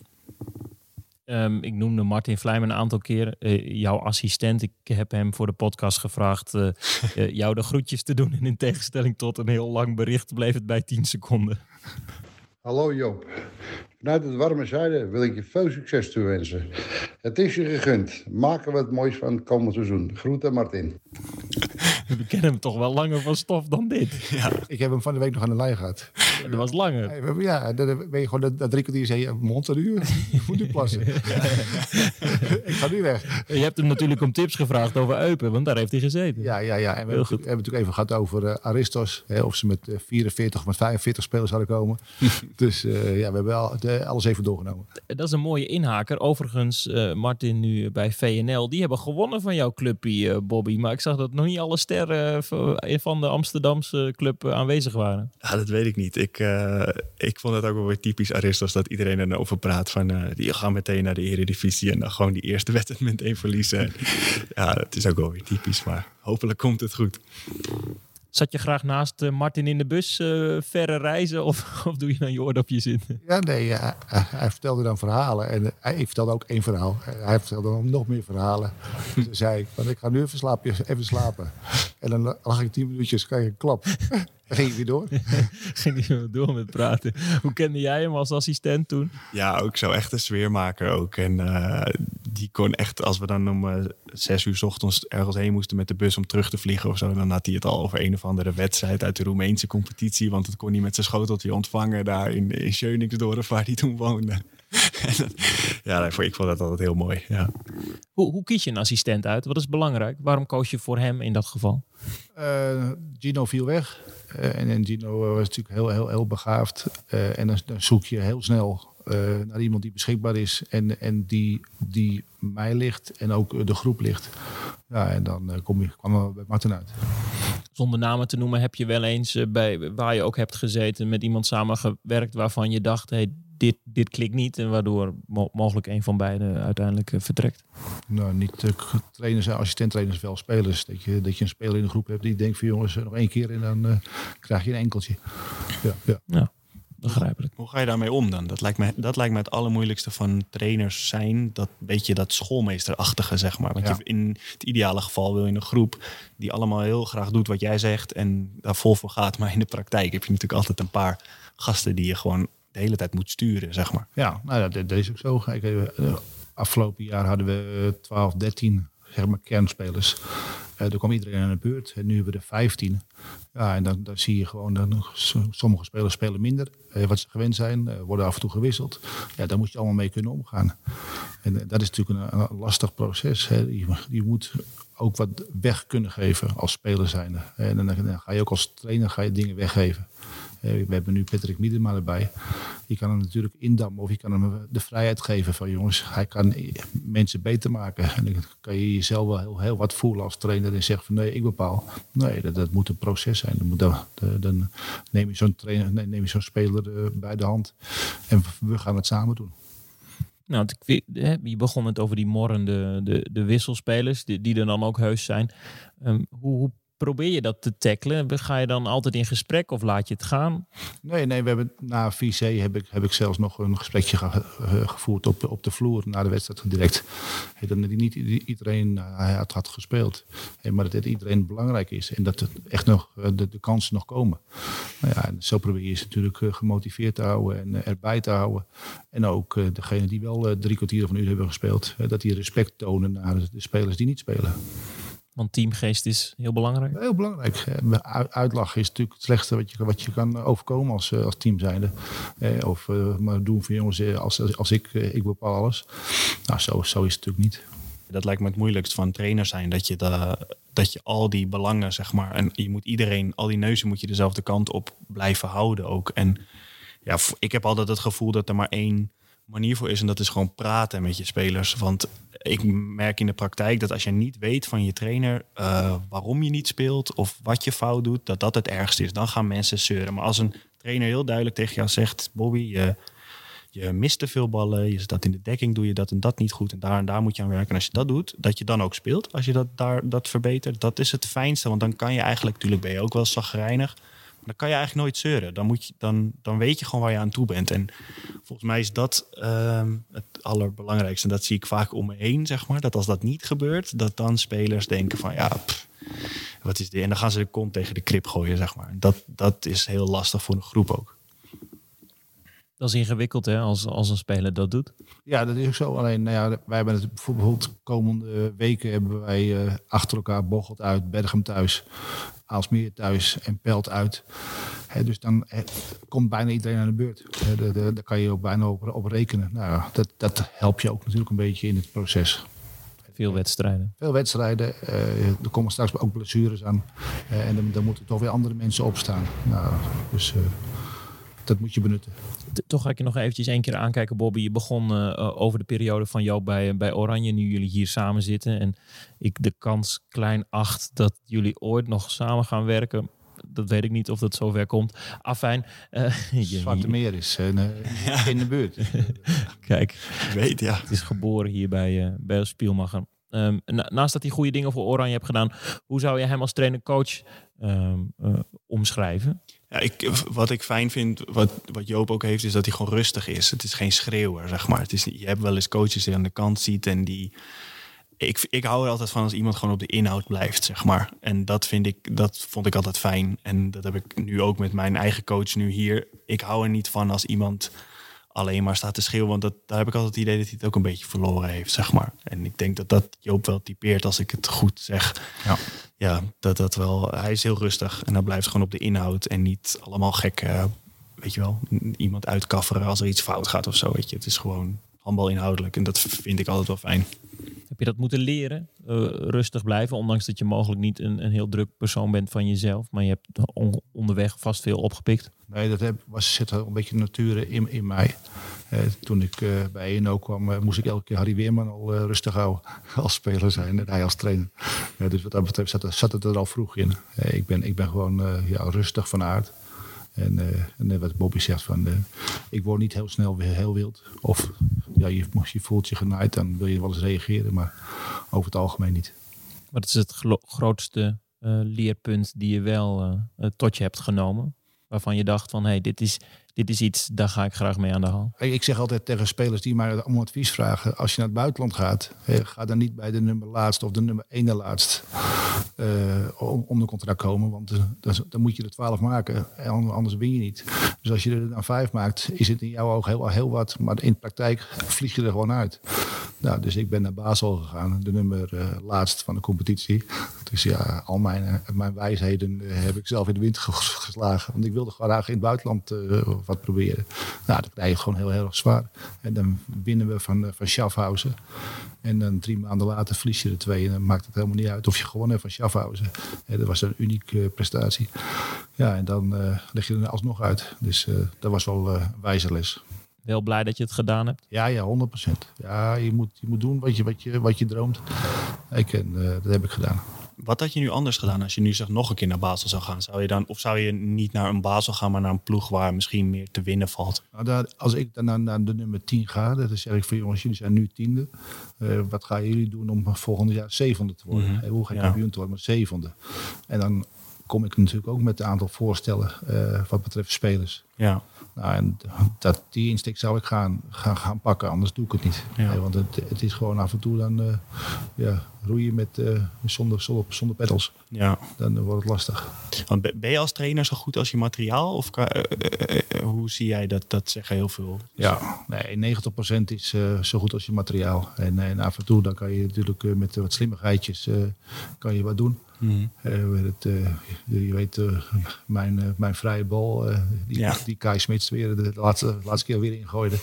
Speaker 1: Ehm, ik noemde Martin Vlijm een aantal keer. Eh, jouw assistent, ik heb hem voor de podcast gevraagd eh, eh, jou de groetjes te doen. En in tegenstelling tot een heel lang bericht bleef het bij 10 seconden.
Speaker 6: Hallo Joop. Vanuit het warme zuiden wil ik je veel succes toewensen. Het is je gegund. Maken we het moois van het komende seizoen. Groeten Martin.
Speaker 1: We kennen hem toch wel langer van stof dan dit.
Speaker 5: Ik heb hem van de week nog aan de lijn gehad.
Speaker 1: Dat was langer.
Speaker 5: Ja, dan ben je gewoon dat, dat drie kwartier zei je, mond een uur. Je moet nu plassen. ik ga nu weg.
Speaker 1: Je hebt hem natuurlijk om tips gevraagd over Eupen, want daar heeft hij gezeten.
Speaker 5: Ja, ja, ja. En we hebben,
Speaker 1: Heel goed.
Speaker 5: we hebben natuurlijk even gehad over eh, Aristos. Hè, of ze met eh, 44 of met 45 spelers zouden komen. dus eh, ja, we hebben al, de- alles even doorgenomen.
Speaker 1: Dat is een mooie inhaker. Overigens, eh, Martin nu bij VNL, die hebben gewonnen van jouw clubje, eh, Bobby. Maar ik zag dat nog niet alle sterren van de Amsterdamse club eh, aanwezig waren.
Speaker 2: Ja, dat weet ik niet. Ik, eh, ik vond het ook wel weer typisch Aristos dat iedereen er over praat. Van, eh, die gaan meteen naar de eredivisie en dan gewoon die eerste wedstrijd meteen verliezen. ja, dat is ook wel weer typisch, maar hopelijk komt het goed.
Speaker 1: Zat je graag naast eh, Martin in de bus eh, verre reizen of, of doe je dan je oordopjes in?
Speaker 5: Ja, nee, ja, hij, hij vertelde dan verhalen. En hij, ik vertelde ook één verhaal. Hij vertelde dan nog meer verhalen. Toen zei ik, van, ik ga nu even slapen. Even slapen. En dan lag ik tien minuutjes, krijg ik een klap. Ging ik weer door.
Speaker 1: Ging hij door met praten. Hoe kende jij hem als assistent toen?
Speaker 2: Ja, ook zo echt een sfeermaker ook. En eh, die kon echt, als we dan om eh, zes uur 's ochtends ergens heen moesten met de bus om terug te vliegen of zo, dan had hij het al over een of andere wedstrijd uit de Roemeense competitie. Want het kon hij met zijn schoteltje ontvangen daar in, in Schöningsdorf, waar hij toen woonde. Ja, ik vond dat altijd heel mooi. Ja.
Speaker 1: Hoe, hoe kies je een assistent uit? Wat is belangrijk? Waarom koos je voor hem in dat geval?
Speaker 5: Eh, Gino viel weg. Eh, en, Gino eh, was natuurlijk heel, heel, heel begaafd. Eh, en dan, dan zoek je heel snel naar iemand die beschikbaar is. En, en die, die mij ligt en ook de groep ligt. Ja, en dan kom je, kwam er bij Martin uit.
Speaker 1: Zonder namen te noemen, heb je wel eens bij waar je ook hebt gezeten met iemand samengewerkt waarvan je dacht, hey, dit, dit klikt niet. En waardoor mo- mogelijk een van beiden uiteindelijk eh, vertrekt.
Speaker 5: Nou, niet uh, trainers en assistenttrainers, wel spelers. Dat je, dat je een speler in de groep hebt die denkt van jongens, eh, nog één keer en dan eh, krijg je een enkeltje. Ja, ja.
Speaker 1: Begrijpelijk.
Speaker 2: Hoe ga je daarmee om dan? Dat lijkt me, dat lijkt me het allermoeilijkste van trainers zijn. Dat beetje dat schoolmeesterachtige, zeg maar. Want
Speaker 5: Ja.
Speaker 2: je, in het ideale geval wil je een groep die allemaal heel graag doet wat jij zegt en daar vol voor gaat. Maar in de praktijk heb je natuurlijk altijd een paar gasten die je gewoon de hele tijd moet sturen, zeg maar.
Speaker 5: Ja, nou, ja, dat, is ook zo. Kijk, eh, afgelopen jaar hadden we eh, 12, 13 zeg maar, kernspelers. Eh er kwam iedereen aan de beurt. En nu hebben we er 15. Ja, en dan, dan zie je gewoon dat sommige spelers spelen minder. Eh, wat ze gewend zijn, eh, worden af en toe gewisseld. Ja, daar moet je allemaal mee kunnen omgaan. En eh, dat is natuurlijk een, lastig proces. Je, je moet ook wat weg kunnen geven als speler zijnde. En dan, dan ga je ook als trainer ga je dingen weggeven. Eh, We hebben nu Patrick Miedema erbij. Je kan hem natuurlijk indammen of je kan hem de vrijheid geven van jongens, hij kan mensen beter maken. En dan kan je jezelf wel heel, wat voelen als trainer en zeggen van nee, ik bepaal. Nee, dat, moet een proces zijn. Dan, moet neem je zo'n trainer, nee, neem je zo'n speler eh, bij de hand en we gaan het samen doen.
Speaker 1: Nou, je begon het over die morrende de, de wisselspelers, die, er dan ook heus zijn. Hoe, hoe probeer je dat te tackelen? Ga je dan altijd in gesprek of laat je het gaan?
Speaker 5: Nee, nee, we hebben na VC heb ik, heb ik zelfs nog een gesprekje ge- ge- gevoerd op, op de vloer na de wedstrijd direct. Hey, dan niet iedereen uh, had, had gespeeld, maar dat iedereen belangrijk is en dat het echt nog uh, de, de kansen nog komen. Nou ja, zo probeer je ze natuurlijk gemotiveerd te houden en erbij te houden. En ook degene die wel drie kwartier van uur hebben gespeeld, dat die respect tonen naar de spelers die niet spelen.
Speaker 1: Want teamgeest is heel belangrijk.
Speaker 5: Heel belangrijk. Uitlachen is natuurlijk het slechtste wat je, wat je kan overkomen als, als team zijnde. Of maar doen van jongens, als, als ik, ik bepaal alles. Nou, zo, zo is het natuurlijk niet.
Speaker 2: Dat lijkt me het moeilijkst van trainer zijn. Dat je, de, dat je al die belangen, zeg maar. En je moet iedereen, al die neuzen moet je dezelfde kant op blijven houden ook. En ja, ik heb altijd het gevoel dat er maar één manier voor is. En dat is gewoon praten met je spelers. Want ik merk in de praktijk dat als je niet weet van je trainer uh, waarom je niet speelt of wat je fout doet, dat dat het ergste is. Dan gaan mensen zeuren. Maar als een trainer heel duidelijk tegen jou zegt: Bobby, je, je mist te veel ballen, je staat in de dekking, doe je dat en dat niet goed. En daar en daar moet je aan werken. En als je dat doet, dat je dan ook speelt. Als je dat daar dat verbetert, dat is het fijnste. Want dan kan je eigenlijk, natuurlijk ben je ook wel zagrijnig. Dan kan je eigenlijk nooit zeuren. Dan, moet je, dan, dan weet je gewoon waar je aan toe bent. En volgens mij is dat ehm, het allerbelangrijkste. En dat zie ik vaak om me heen, zeg maar. Dat als dat niet gebeurt, dat dan spelers denken van ja, pff, wat is dit? En dan gaan ze de kont tegen de krip gooien, zeg maar. Dat, dat is heel lastig voor een groep ook.
Speaker 1: Dat is ingewikkeld hè, als, als een speler dat doet.
Speaker 5: Ja, dat is ook zo. Alleen, nou ja, wij hebben het bijvoorbeeld komende weken hebben wij eh, achter elkaar Bocholt uit, Berghem thuis, Aalsmeer thuis en Pelt uit. Dus dan komt bijna iedereen aan de beurt. Daar kan je ook bijna op, op rekenen. Nou, ja, dat, dat helpt je ook natuurlijk een beetje in het proces.
Speaker 1: Veel wedstrijden.
Speaker 5: Veel wedstrijden, eh, er komen straks ook blessures aan. Eh, en dan, dan moeten toch weer andere mensen opstaan. Nou, dus eh, dat moet je benutten.
Speaker 1: Toch ga ik je nog eventjes één keer aankijken, Bobby. Je begon eh, eh, over de periode van jou bij, bij Oranje, nu jullie hier samen zitten. En ik de kans klein acht dat jullie ooit nog samen gaan werken. Dat weet ik niet of dat zover komt. Afijn. eh, je-
Speaker 5: Zwarte Meer is eh, in de buurt.
Speaker 1: Kijk,
Speaker 2: Ik weet, ja.
Speaker 1: het is geboren hier bij, eh bij Spielmacher. Ehm, na- naast dat hij goede dingen voor Oranje hebt gedaan, hoe zou je hem als trainer-coach ehm, eh, omschrijven?
Speaker 2: Ik, wat ik fijn vind, wat, wat Joop ook heeft, is dat hij gewoon rustig is. Het is geen schreeuwer, zeg maar. Het is, je hebt wel eens coaches die aan de kant ziet en die... Ik, ik hou er altijd van als iemand gewoon op de inhoud blijft, zeg maar. En dat, vind ik, dat vond ik altijd fijn. En dat heb ik nu ook met mijn eigen coach nu hier. Ik hou er niet van als iemand alleen maar staat te schreeuwen. Want dat, daar heb ik altijd het idee dat hij het ook een beetje verloren heeft, zeg maar. En ik denk dat dat Joop wel typeert als ik het goed zeg.
Speaker 5: Ja.
Speaker 2: Ja, dat dat wel. Hij is heel rustig en hij blijft gewoon op de inhoud en niet allemaal gek, eh, weet je wel, iemand uitkafferen als er iets fout gaat of zo. Weet je, het is gewoon handbal inhoudelijk en dat vind ik altijd wel fijn.
Speaker 1: Heb je dat moeten leren? Eh, rustig blijven, ondanks dat je mogelijk niet een, een heel druk persoon bent van jezelf. Maar je hebt on- onderweg vast veel opgepikt.
Speaker 5: Nee, dat heb, was, zit een beetje nature in, in mij. Eh, toen ik eh, bij ENO kwam, moest ik elke keer Harry Weerman al rustig houden als speler zijn en hij als trainer. Dus wat dat betreft zat, zat het er al vroeg in. Ik, ben, ik ben gewoon ja, rustig van aard. En, eh, en eh, wat Bobby zegt, van, eh, ik word niet heel snel heel wild. Of ja, je, je voelt je genaaid, dan wil je wel eens reageren, maar over het algemeen niet.
Speaker 1: Wat is het grootste leerpunt die je wel tot je hebt genomen? Waarvan je dacht van, hé, hey, dit, is, dit is iets, daar ga ik graag mee aan de haal.
Speaker 5: Ik zeg altijd tegen spelers die mij om advies vragen: als je naar het buitenland gaat, ga dan niet bij de nummer laatst of de nummer ene laatst eh, om- onder contract komen. Want dan, dan moet je er twaalf maken, en an- anders win je niet. Dus als je er dan vijf maakt, is het in jouw oog heel, heel wat. Maar in de praktijk vlieg je er gewoon uit. Nou, dus ik ben naar Basel gegaan, de nummer eh, laatst van de competitie. Dus ja, al mijn, eh, mijn wijsheden heb ik zelf in de wind ge- geslagen. Want ik wilde graag in het buitenland wat proberen. Nou, dan krijg je het gewoon heel, heel erg zwaar. En dan winnen we van, eh, van Schaffhausen. En dan drie maanden later verlies je er twee. En dan maakt het helemaal niet uit of je gewonnen hebt van Schaffhausen. Eh, dat was een unieke prestatie. Ja, en dan eh, leg je er alsnog uit. Dus eh, dat was wel eh, een wijze les.
Speaker 1: Wel blij dat je het gedaan hebt.
Speaker 5: Ja, ja, 100%. Ja, je moet, je moet doen wat je, wat je, wat je droomt. Ik, en, eh, dat heb ik gedaan.
Speaker 2: Wat had je nu anders gedaan als je nu zeg nog een keer naar Basel zou gaan? Zou je dan, of zou je niet naar een Basel gaan, maar naar een ploeg waar misschien meer te winnen valt?
Speaker 5: Nou, daar, als ik dan naar, naar de nummer 10 ga, dan zeg ik van jongens, jullie zijn nu tiende. Eh, wat gaan jullie doen om volgend jaar zevende te worden?
Speaker 2: Mhm.
Speaker 5: Hoe ga je
Speaker 2: Ja.
Speaker 5: kampioen te worden, maar zevende? En dan kom ik natuurlijk ook met een aantal voorstellen eh, wat betreft spelers.
Speaker 2: Ja,
Speaker 5: Nou, en dat, die insteek zou ik gaan, gaan, gaan pakken, anders doe ik het niet.
Speaker 2: Ja.
Speaker 5: Want het, het is gewoon af en toe dan eh, ja, roeien met, eh, zonder, zonder, zonder pedals.
Speaker 2: ja.
Speaker 5: Dan wordt het lastig.
Speaker 2: Want ben je als trainer zo goed als je materiaal? Of kan- hoe zie jij dat? Dat zeggen heel veel.
Speaker 5: Ja, nee, 90% is zo goed als je materiaal. En, en af en toe dan kan je natuurlijk met wat slimmigheidjes kan je wat doen. Weet het, eh, je weet, eh, mijn, mijn vrije bal, die,
Speaker 2: Ja.
Speaker 5: die Kai Smits weer de, laatste, de laatste keer weer ingooide.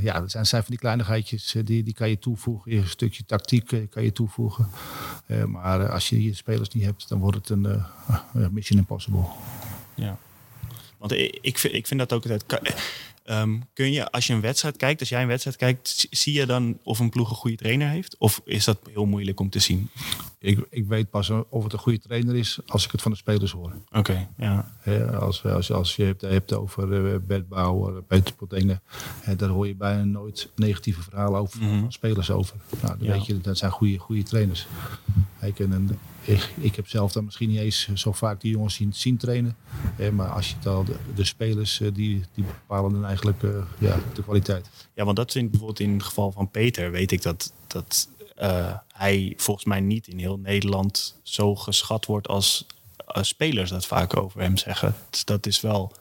Speaker 5: Ja, dat zijn, zijn van die kleinigheidjes, die, die kan je toevoegen. Een stukje tactiek kan je toevoegen. Maar als je hier spelers niet hebt, dan wordt het een mission impossible.
Speaker 2: Ja. Want ik, ik, vind, ik vind dat ook altijd. Ehm, kun je, als je een wedstrijd kijkt, als jij een wedstrijd kijkt, zie- je dan of een ploeg een goede trainer heeft? Of is dat heel moeilijk om te zien?
Speaker 5: Ik, ik weet pas of het een goede trainer is als ik het van de spelers hoor.
Speaker 2: Oké, ja.
Speaker 5: Als, als, als je het hebt over eh, Bert Bauer, Peter Potenge, daar hoor je bijna nooit negatieve verhalen over
Speaker 2: Mhm.
Speaker 5: van spelers over. Nou, dan
Speaker 2: Ja.
Speaker 5: weet je, dat zijn goede, goede trainers. En, en ik, ik heb zelf dan misschien niet eens zo vaak die jongens zien, zien trainen. Maar als je het al, de, spelers eh, die, die bepalen dan eigenlijk eh, ja, de kwaliteit.
Speaker 2: Ja, want dat vind ik bijvoorbeeld in het geval van Peter, weet ik dat, dat eh, hij volgens mij niet in heel Nederland zo geschat wordt als, als spelers dat vaak over hem zeggen. Dus dat is wel,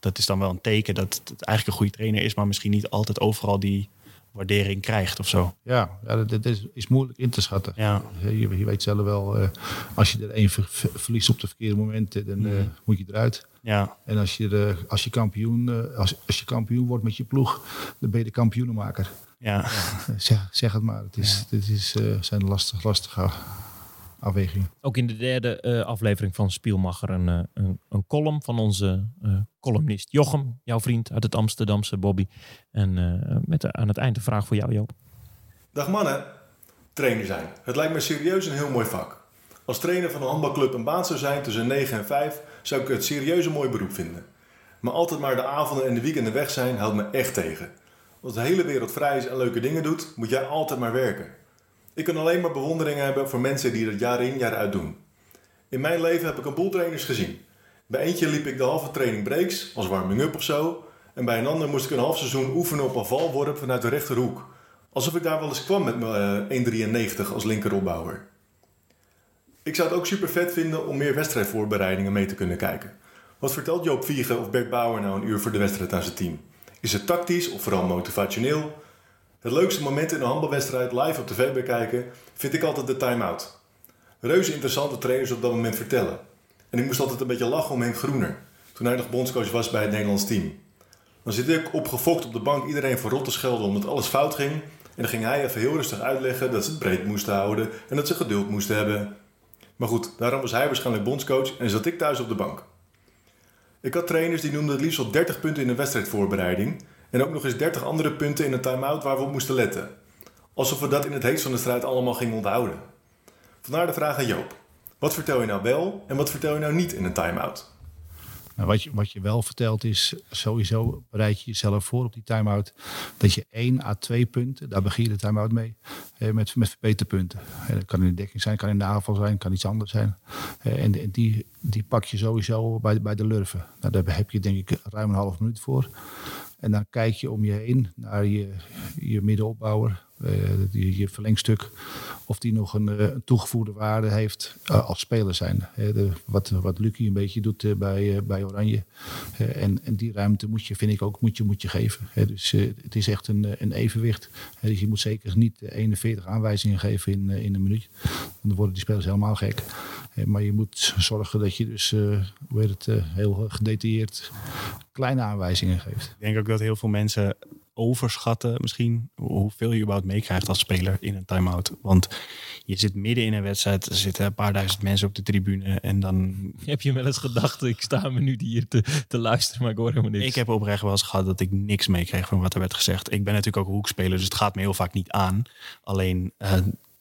Speaker 2: dat is dan wel een teken dat het eigenlijk een goede trainer is, maar misschien niet altijd overal die waardering krijgt of zo.
Speaker 5: Ja, ja dat, is, is moeilijk in te schatten.
Speaker 2: Ja.
Speaker 5: Je, je weet zelf wel, eh, als je er één ver- ver- verliest op de verkeerde momenten, dan eh, moet je eruit.
Speaker 2: Ja,
Speaker 5: En als je, de, als, je kampioen, eh, als, als je kampioen wordt met je ploeg, dan ben je de kampioenenmaker.
Speaker 2: ja.
Speaker 5: Eh, Zeg, zeg het maar. Het is, dit is, zijn lastig, lastige afwegingen.
Speaker 1: Ook in de derde eh, aflevering van Spielmacher een, eh, een, een column van onze eh, columnist Jochem, jouw vriend uit het Amsterdamse Bobby. En eh, met de- aan het eind een vraag voor jou, Joop.
Speaker 7: Dag mannen, trainer zijn. Het lijkt me serieus een heel mooi vak. Als trainer van een handbalclub een baan zou zijn tussen 9 en 5, zou ik het serieus een mooi beroep vinden. Maar altijd maar de avonden en de weekenden weg zijn houdt me echt tegen. Als de hele wereld vrij is en leuke dingen doet, moet jij altijd maar werken. Ik kan alleen maar bewondering hebben voor mensen die dat jaar in jaar uit doen. In mijn leven heb ik een boel trainers gezien. Bij eentje liep ik de halve training breaks, als warming-up of zo. En bij een ander moest ik een half seizoen oefenen op een valworp vanuit de rechterhoek. Alsof ik daar wel eens kwam met mijn eh, 1,93 als linkeropbouwer. Ik zou het ook super vet vinden om meer wedstrijdvoorbereidingen mee te kunnen kijken. Wat vertelt Joop Viegen of Bert Bauer nou een uur voor de wedstrijd aan zijn team? Is het tactisch of vooral motivationeel? Het leukste moment in een handbalwedstrijd live op tv bekijken vind ik altijd de time-out. Reuze interessante trainers op dat moment vertellen. En ik moest altijd een beetje lachen om Henk Groener, toen hij nog bondscoach was bij het Nederlands team. Dan zit ik opgefokt op de bank iedereen voor rot te schelden omdat alles fout ging. En dan ging hij even heel rustig uitleggen dat ze het breed moesten houden en dat ze geduld moesten hebben. Maar goed, daarom was hij waarschijnlijk bondscoach en zat ik thuis op de bank. Ik had trainers die noemden het liefst op 30 punten in een wedstrijdvoorbereiding. En ook nog eens 30 andere punten in een time-out waar we op moesten letten. Alsof we dat in het heetst van de strijd allemaal gingen onthouden. Vandaar de vraag aan Joop. Wat vertel je nou wel en wat vertel je nou niet in een time-out?
Speaker 5: Nou, wat, je, wat je wel vertelt is, sowieso bereid je jezelf voor op die time-out. Dat je 1 à 2 punten, daar begin je de time-out mee, eh, met, met verbeterpunten. Dat kan in de dekking zijn, kan in de aanval zijn, kan iets anders zijn. Eh, en en die, die pak je sowieso bij, bij de lurven. Nou, daar heb je denk ik ruim een half minuut voor. En dan kijk je om je heen naar je, je middenopbouwer, eh, je, je verlengstuk. Of die nog een, een toegevoegde waarde heeft eh, als speler zijn. De, wat, wat Lucie een beetje doet bij, bij Oranje. En, en die ruimte moet je, vind ik ook, moet je, moet je geven. Dus het is echt een, een evenwicht. Dus je moet zeker niet eh, 41 aanwijzingen geven in, in een minuut. Dan worden die spelers helemaal gek. Eh, maar je moet zorgen dat je dus eh, hoe heet het, eh, heel gedetailleerd kleine aanwijzingen geeft.
Speaker 2: Ik denk ook dat heel veel mensen overschatten misschien hoeveel je überhaupt meekrijgt als speler in een time-out. Want je zit midden in een wedstrijd, er zitten een paar duizend mensen op de tribune en dan...
Speaker 1: Heb je wel eens gedacht, ik sta een minuut hier te, te luisteren, maar ik hoor helemaal niks.
Speaker 2: Ik heb oprecht wel eens gehad dat ik niks meekreeg van wat er werd gezegd. Ik ben natuurlijk ook hoekspeler, dus het gaat me heel vaak niet aan. Alleen eh,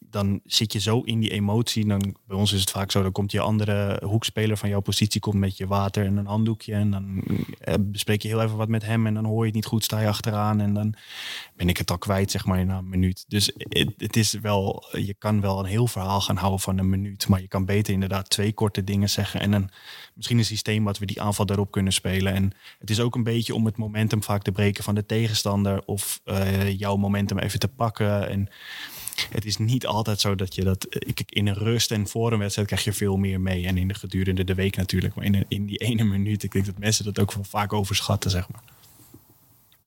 Speaker 2: dan zit je zo in die emotie. Dan, bij ons is het vaak zo, dan komt je andere hoekspeler van jouw positie komt met je water en een handdoekje. En dan eh, bespreek je heel even wat met hem en dan hoor je het niet goed, sta je achteraan. En dan ben ik het al kwijt, zeg maar, na een minuut. Dus het, het is wel, je kan wel een heel verhaal gaan houden van een minuut. Maar je kan beter inderdaad twee korte dingen zeggen. En dan misschien een systeem wat we die aanval daarop kunnen spelen. En het is ook een beetje om het momentum vaak te breken van de tegenstander. Of eh, jouw momentum even te pakken. En het is niet altijd zo dat je dat. Ik, in een rust en voor een wedstrijd krijg je veel meer mee. En in de gedurende de week natuurlijk. Maar in, in die ene minuut, ik denk dat mensen dat ook wel vaak overschatten, zeg maar.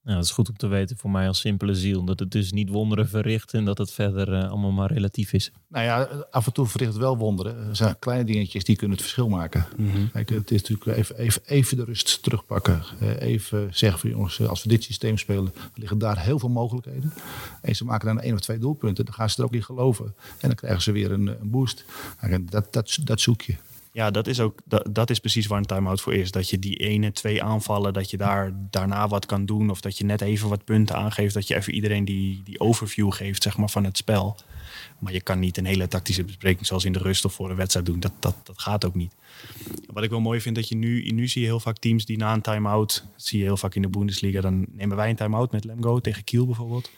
Speaker 1: Ja, dat is goed om te weten voor mij als simpele ziel. Dat het dus niet wonderen verricht en dat het verder eh, allemaal maar relatief is.
Speaker 5: Nou ja, af en toe verricht het wel wonderen. Er zijn kleine dingetjes die kunnen het verschil maken. Kijk, het is natuurlijk even, even, even de rust terugpakken. Eh, Even zeggen van jongens, als we dit systeem spelen, liggen daar heel veel mogelijkheden. En ze maken dan één of twee doelpunten, dan gaan ze er ook in geloven. En dan krijgen ze weer een, een boost. En Dat, dat, dat zoek je.
Speaker 2: Ja, dat is ook dat, dat is precies waar een time-out voor is. Dat je die ene, twee aanvallen, dat je daar daarna wat kan doen. Of dat je net even wat punten aangeeft. Dat je even iedereen die, die overview geeft zeg maar, van het spel. Maar je kan niet een hele tactische bespreking zoals in de rust of voor een wedstrijd doen. Dat, dat, dat gaat ook niet. Wat ik wel mooi vind, dat je nu, nu zie je heel vaak teams die na een time-out, zie je heel vaak in de Bundesliga, dan nemen wij een time-out met Lemgo tegen Kiel bijvoorbeeld.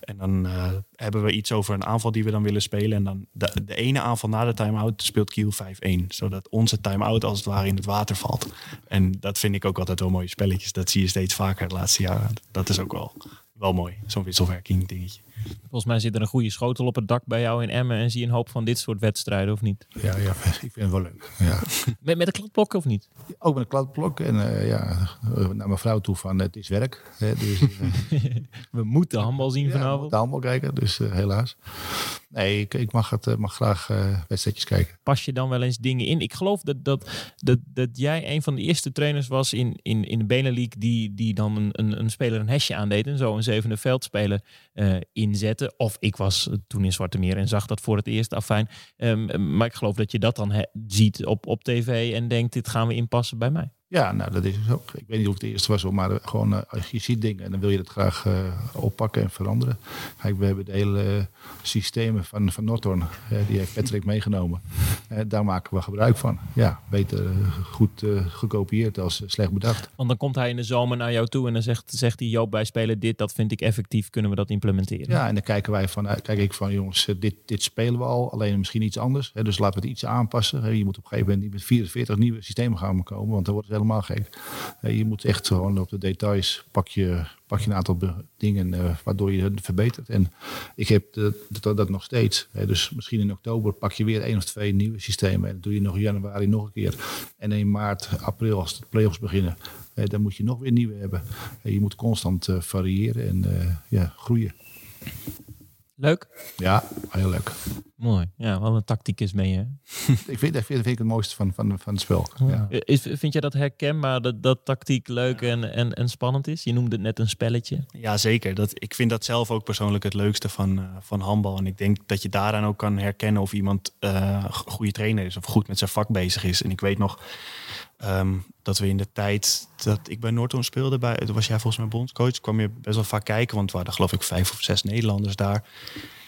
Speaker 2: En dan uh, hebben we iets over een aanval die we dan willen spelen. En dan de, de ene aanval na de time-out speelt Kiel 5-1. Zodat onze time-out als het ware in het water valt. En dat vind ik ook altijd wel mooie spelletjes. Dat zie je steeds vaker de laatste jaren. Dat is ook wel, wel mooi, zo'n wisselwerking dingetje.
Speaker 1: Volgens mij zit er een goede schotel op het dak bij jou in Emmen en zie je een hoop van dit soort wedstrijden, of niet?
Speaker 5: Ja, ja ik vind het wel leuk. Ja.
Speaker 1: met, met een kladblok of niet?
Speaker 5: Ook met een kladblok. En uh, ja, naar mijn vrouw toe van het is werk. Hè, dus, uh,
Speaker 1: we moeten handbal zien
Speaker 5: ja,
Speaker 1: vanavond.
Speaker 5: We moeten handbal kijken, dus uh, helaas. Nee, ik, ik mag, het, mag graag wedstrijdjes kijken.
Speaker 1: Pas je dan wel eens dingen in? Ik geloof dat, dat, dat, dat jij een van de eerste trainers was in, in, in de Benelux die, die dan een, een, een speler een hesje aandeed en zo een zevende veldspeler inzette. Of ik was toen in Zwarte Meer en zag dat voor het eerst afijn. Um, maar ik geloof dat je dat dan ziet op, op tv en denkt, dit gaan we inpassen bij mij.
Speaker 5: Ja, nou dat is ook. Ik weet niet of het eerste was, maar gewoon uh, je ziet dingen en dan wil je het graag uh, oppakken en veranderen. Kijk, we hebben de hele uh, systemen van, van Norton, die heeft Patrick meegenomen. daar maken we gebruik van. Ja, beter goed gekopieerd als slecht bedacht.
Speaker 1: Want dan komt hij in de zomer naar jou toe en dan zegt, zegt hij, Joop, wij spelen dit, dat vind ik effectief, kunnen we dat implementeren?
Speaker 5: Ja, en dan kijken wij van, kijk ik van, jongens, dit, dit spelen we al, alleen misschien iets anders. Hè, dus laten we het iets aanpassen. je moet op een gegeven moment niet met 44 nieuwe systemen gaan komen, want dan wordt het helemaal gek. je moet echt gewoon op de details pak je, pak je een aantal dingen uh, waardoor je het verbetert. En ik heb dat, dat nog steeds. dus misschien in oktober pak je weer één of twee nieuwe systemen. En dan doe je nog in januari nog een keer. En in maart, april, als de play-offs beginnen, dan moet je nog weer nieuwe hebben. je moet constant variëren en ja, groeien.
Speaker 1: Leuk?
Speaker 5: Ja, heel leuk.
Speaker 1: Mooi. Ja, wat een tactiek is mee, hè?
Speaker 5: ik vind, dat vind, ik het mooiste van, van, van het spel. Ja.
Speaker 1: Is, vind je dat herkenbaar, dat, dat tactiek leuk en, en, en spannend is? Je noemde het net een spelletje.
Speaker 2: Ja, zeker. Dat, ik vind dat zelf ook persoonlijk het leukste van, uh, van handbal. En ik denk dat je daaraan ook kan herkennen of iemand uh, goede trainer is of goed met zijn vak bezig is. En ik weet nog... Um, dat we in de tijd dat ik bij Noordhoorn speelde, bij, toen was jij volgens mij bondscoach, kwam je best wel vaak kijken, want we hadden geloof ik vijf of zes Nederlanders daar.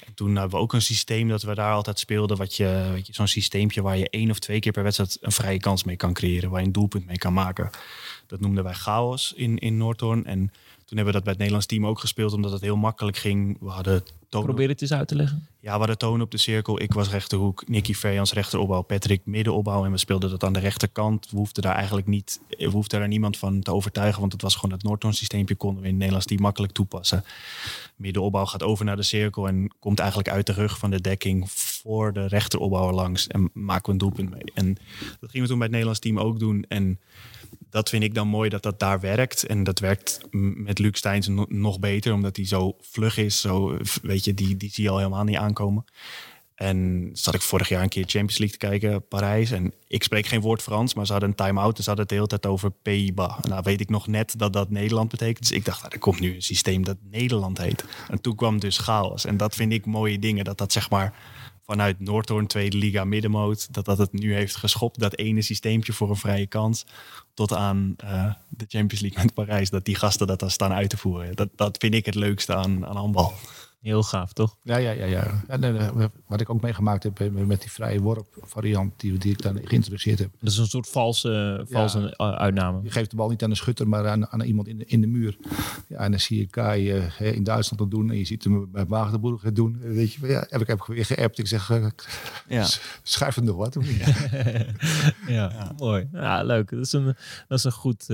Speaker 2: En toen hebben we ook een systeem dat we daar altijd speelden, wat je, weet je zo'n systeempje waar je één of twee keer per wedstrijd een vrije kans mee kan creëren, waar je een doelpunt mee kan maken. Dat noemden wij chaos in, in Noordhoorn. En toen hebben we dat bij het Nederlands team ook gespeeld, omdat het heel makkelijk ging. We hadden
Speaker 1: toon Probeer het eens uit te leggen.
Speaker 2: Ja, we hadden toon op de cirkel. Ik was rechterhoek, Nicky Verjans rechteropbouw, Patrick middenopbouw. En we speelden dat aan de rechterkant. We hoefden daar eigenlijk niet, we hoefden daar niemand van te overtuigen, want het was gewoon het Noordtoon systeempje konden we in het Nederlands team makkelijk toepassen. Middenopbouw gaat over naar de cirkel en komt eigenlijk uit de rug van de dekking voor de rechteropbouwer langs. En maken we een doelpunt mee. En dat gingen we toen bij het Nederlands team ook doen. En dat vind ik dan mooi dat dat daar werkt. En dat werkt met Luc Steins nog beter, omdat hij zo vlug is. Zo, weet je, die, die zie je al helemaal niet aankomen. En zat ik vorig jaar een keer Champions League te kijken, Parijs. En ik spreek geen woord Frans, maar ze hadden een time-out. En ze hadden het de hele tijd over Pays-Bas. Nou weet ik nog net dat dat Nederland betekent. Dus ik dacht, nou, er komt nu een systeem dat Nederland heet. En toen kwam dus chaos. En dat vind ik mooie dingen, dat dat zeg maar vanuit Noordhoorn, Tweede Liga middenmoot, dat dat het nu heeft geschopt. Dat ene systeempje voor een vrije kans. Tot aan uh, de Champions League met Parijs. Dat die gasten dat dan staan uit te voeren. Dat, dat vind ik het leukste aan, aan handbal.
Speaker 1: Heel gaaf, toch?
Speaker 5: Ja, ja, ja. ja. En, uh, wat ik ook meegemaakt heb eh, met die vrije worp variant die, die ik dan geïntroduceerd heb.
Speaker 1: Dat is een soort valse, valse ja, uitname.
Speaker 5: Je geeft de bal niet aan de schutter, maar aan, aan iemand in de, in de muur. Ja, en dan zie je Kai uh, in Duitsland dat doen en je ziet hem bij Magdeburg het doen. Weet je, ja, heb ik heb weer geappt. Ik zeg, uh, ja. schuif hem nog wat.
Speaker 1: ja, ja, mooi. Ja, leuk. Dat is een, dat is een goed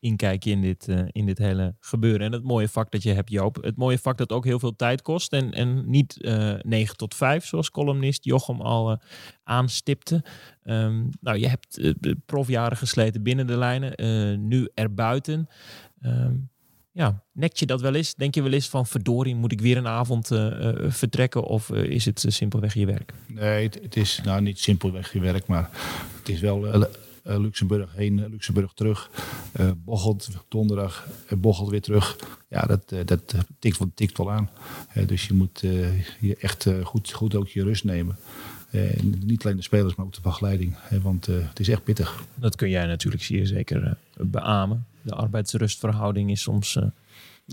Speaker 1: inkijkje in dit, uh, in dit hele gebeuren. En het mooie vak dat je hebt, Joop. Het mooie vak dat ook heel veel tijd kost. En, en niet uh, 9 tot 5, zoals columnist Jochem al uh, aanstipte. Um, nou, je hebt profjaren gesleten binnen de lijnen. nu erbuiten. Um, ja, nek je dat wel eens? Denk je wel eens van verdorie, moet ik weer een avond vertrekken? Of is het simpelweg je werk?
Speaker 5: Nee, het, het, is nou niet simpelweg je werk, maar het is wel Luxemburg heen, Luxemburg terug. Uh, bochelt donderdag, bochelt weer terug. Ja, dat, dat tikt, tikt wel aan. dus je moet je echt goed, goed ook je rust nemen. niet alleen de spelers, maar ook de begeleiding. want het is echt pittig.
Speaker 1: Dat kun jij natuurlijk zeer zeker beamen. De arbeidsrustverhouding is soms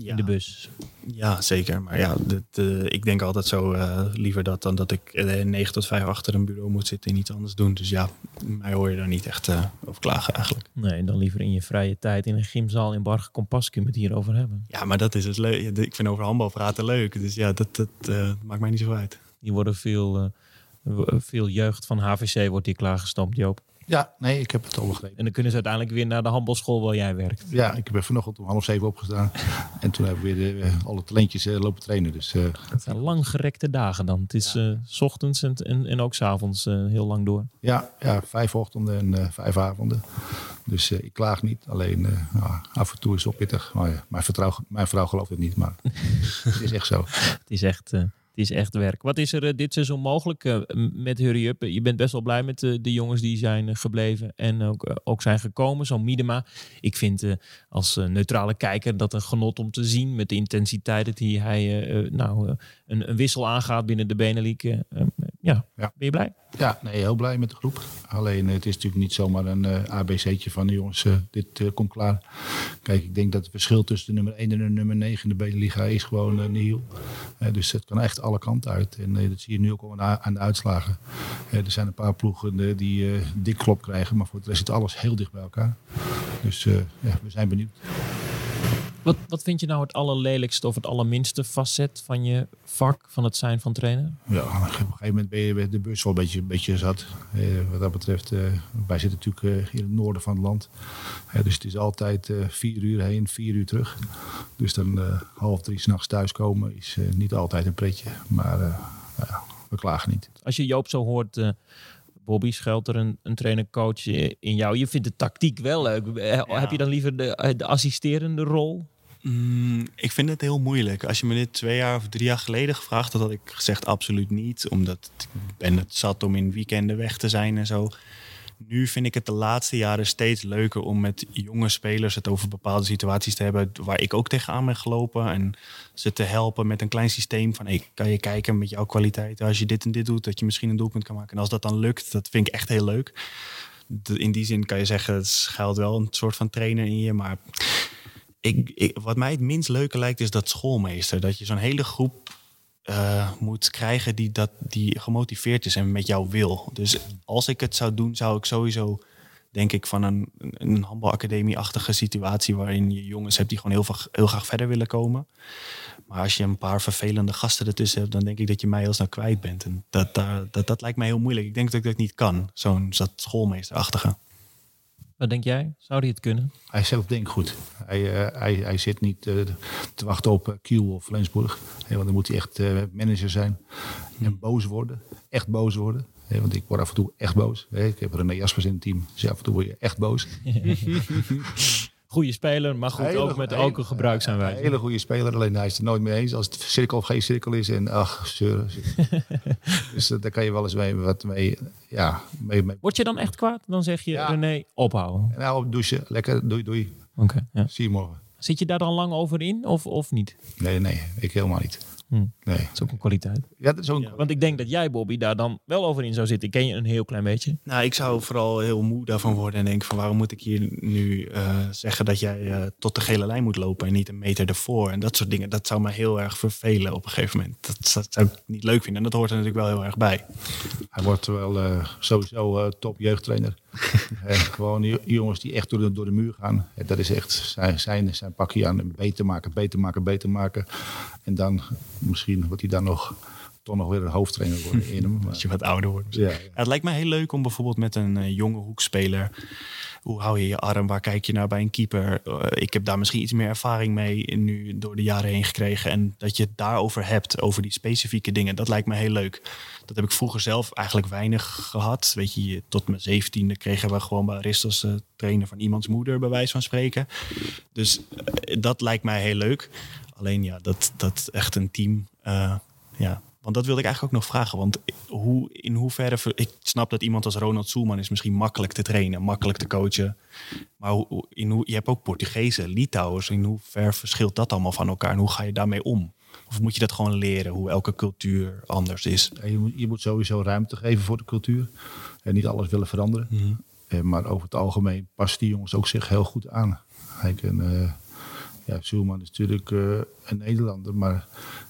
Speaker 1: in de bus.
Speaker 2: Ja, zeker. Maar ja, dit, eh, ik denk altijd zo eh, liever dat dan dat ik uh, 9 tot 5 achter een bureau moet zitten en iets anders doen. Dus ja, mij hoor je daar niet echt eh, over klagen eigenlijk.
Speaker 1: Nee, dan liever in je vrije tijd in een gymzaal in Barge Kompas kun je het hierover hebben.
Speaker 2: Ja, maar dat is het leuk. Ik vind over handbal praten leuk. Dus ja, dat, dat eh, maakt mij niet zo uit.
Speaker 1: Die worden veel, eh, veel jeugd van HVC wordt hier klaargestoomd, Joop.
Speaker 5: Ja, nee, ik heb het al begrepen.
Speaker 1: En dan kunnen ze uiteindelijk weer naar de handbalschool waar jij werkt.
Speaker 5: Ja, ik ben vanochtend om half zeven opgestaan. En toen hebben we weer de, eh, alle talentjes eh, lopen trainen. Dus eh,
Speaker 1: Het zijn langgerekte dagen dan. Het is s ochtends en, en, en ook s'avonds heel lang door.
Speaker 5: ja, ja, vijf ochtenden en vijf avonden. Dus ik klaag niet. Alleen af en toe is het pittig. Maar ja, mijn, vrouw, mijn vrouw gelooft het niet, maar het is echt zo.
Speaker 1: Het is echt, is echt werk. Wat is er uh, dit seizoen mogelijk uh, met Hurry Up? Je bent best wel blij met de, de jongens die zijn gebleven en ook, ook zijn gekomen. Zo'n Miedema. Ik vind als neutrale kijker dat een genot om te zien met de intensiteit die hij nou, een, een, wissel aangaat binnen de Benelink. Ja, ja, ben je blij?
Speaker 5: Ja, nee, heel blij met de groep. Alleen het is natuurlijk niet zomaar een uh, ABC'tje van de jongens, uh, dit uh, komt klaar. Kijk, ik denk dat het verschil tussen de nummer 1 en de nummer 9 in de Beneliga is gewoon nihil. dus het kan echt alle kanten uit. En dat zie je nu ook al aan de uitslagen. er zijn een paar ploegen die dik klop krijgen, maar voor het rest zit alles heel dicht bij elkaar. Dus ja, we zijn benieuwd.
Speaker 1: Wat, wat vind je nou het allerlelijkste of het allerminste facet van je vak, van het zijn van trainer?
Speaker 5: Ja, op een gegeven moment ben je de bus wel een beetje, een beetje zat. Eh, wat dat betreft, eh, wij zitten natuurlijk eh, in het noorden van het land. Eh, dus het is altijd vier uur heen, vier uur terug. Dus dan half drie s'nachts thuiskomen is niet altijd een pretje. Maar ja, we klagen niet.
Speaker 1: Als je Joop zo hoort... Bobby, schuilt er een, een trainer-coach in jou? Je vindt de tactiek wel leuk. Ja. Heb je dan liever de, de assisterende rol?
Speaker 2: Mm, ik vind het heel moeilijk. Als je me dit twee jaar of drie jaar geleden gevraagd had, had ik gezegd absoluut niet. Omdat ik ben het zat om in weekenden weg te zijn en zo. Nu vind ik het de laatste jaren steeds leuker om met jonge spelers het over bepaalde situaties te hebben waar ik ook tegenaan ben gelopen. En ze te helpen met een klein systeem van hey, kan je kijken met jouw kwaliteiten als je dit en dit doet, dat je misschien een doelpunt kan maken. En als dat dan lukt, dat vind ik echt heel leuk. In die zin kan je zeggen, het schuilt wel een soort van trainer in je, maar ik, wat mij het minst leuke lijkt, is dat schoolmeester. Dat je zo'n hele groep uh, moet krijgen die, dat, die gemotiveerd is en met jou wil. Dus als ik het zou doen, zou ik sowieso, denk ik, van een, een handbalacademie-achtige situatie waarin je jongens hebt die gewoon heel, heel graag verder willen komen. Maar als je een paar vervelende gasten ertussen hebt, dan denk ik dat je mij heel snel kwijt bent. En dat, dat, dat, dat lijkt mij heel moeilijk. Ik denk dat ik dat niet kan, zo'n schoolmeesterachtige.
Speaker 1: Wat denk jij? Zou hij het kunnen?
Speaker 5: Hij zelf denkt goed. Hij, uh, hij, hij zit niet uh, te wachten op uh, Kiel of Flensburg. Hey, want dan moet hij echt manager zijn. En boos worden. Echt boos worden. Hey, want ik word af en toe echt boos. Hey, ik heb René Jaspers in het team. Dus af en toe word je echt boos.
Speaker 1: Goede speler, maar goed, hele, ook met ook een gebruik zijn wij.
Speaker 5: Een hele goede speler, alleen hij is het er nooit mee eens. Als het cirkel of geen cirkel is en ach, zeuren. dus daar kan je wel eens mee, wat mee, ja. Mee, mee.
Speaker 1: Word je dan echt kwaad? Dan zeg je, ja. René, ophouden.
Speaker 5: Nou, op douchen, lekker, doei, doei.
Speaker 1: Oké. Okay, ja.
Speaker 5: Zie je morgen.
Speaker 1: Zit je daar dan lang over in of, of niet?
Speaker 5: Nee, nee, ik helemaal niet.
Speaker 1: Hm.
Speaker 5: Nee.
Speaker 1: Dat is ook een kwaliteit.
Speaker 5: Ja, dat is ook
Speaker 1: ja, want ik denk dat jij, Bobby, daar dan wel over in zou zitten. Ik ken je een heel klein beetje.
Speaker 2: Nou, ik zou vooral heel moe daarvan worden en denk van waarom moet ik hier nu uh, zeggen dat jij uh, tot de gele lijn moet lopen en niet een meter ervoor en dat soort dingen. Dat zou me heel erg vervelen op een gegeven moment. Dat, dat zou ik niet leuk vinden en dat hoort er natuurlijk wel heel erg bij.
Speaker 5: Hij wordt wel uh, sowieso top jeugdtrainer. gewoon jongens die echt door de, door de muur gaan. dat is echt zijn, zijn, zijn pakje aan. Beter maken, beter maken, beter maken. En dan misschien wordt hij dan nog toch nog weer een hoofdtrainer worden in hem.
Speaker 2: Als je wat ouder wordt.
Speaker 5: Ja, ja.
Speaker 2: Het lijkt mij heel leuk om bijvoorbeeld met een uh, jonge hoekspeler. Hoe hou je je arm? Waar kijk je naar bij een keeper? Uh, ik heb daar misschien iets meer ervaring mee nu door de jaren heen gekregen. En dat je het daarover hebt, over die specifieke dingen. Dat lijkt me heel leuk. Dat heb ik vroeger zelf eigenlijk weinig gehad. Weet je, tot mijn zeventiende kregen we gewoon bij Aristos uh, trainen van iemands moeder, bij wijze van spreken. Dus dat lijkt mij heel leuk. Alleen ja, dat, dat echt een team. Uh, ja, want dat wilde ik eigenlijk ook nog vragen. Want hoe, in hoeverre. Ik snap dat iemand als Ronald Soelman is misschien makkelijk te trainen, makkelijk te coachen. Maar hoe, in hoe, je hebt ook Portugezen, Litouwers. In hoever verschilt dat allemaal van elkaar? En hoe ga je daarmee om? Of moet je dat gewoon leren, hoe elke cultuur anders is?
Speaker 5: Je, moet, je, moet, sowieso ruimte geven voor de cultuur. En niet alles willen veranderen.
Speaker 2: Mhm.
Speaker 5: Mm-hmm. Maar over het algemeen passen die jongens ook zich heel goed aan. Kijk, en, uh, ja, Zuurman is natuurlijk eh, een Nederlander, maar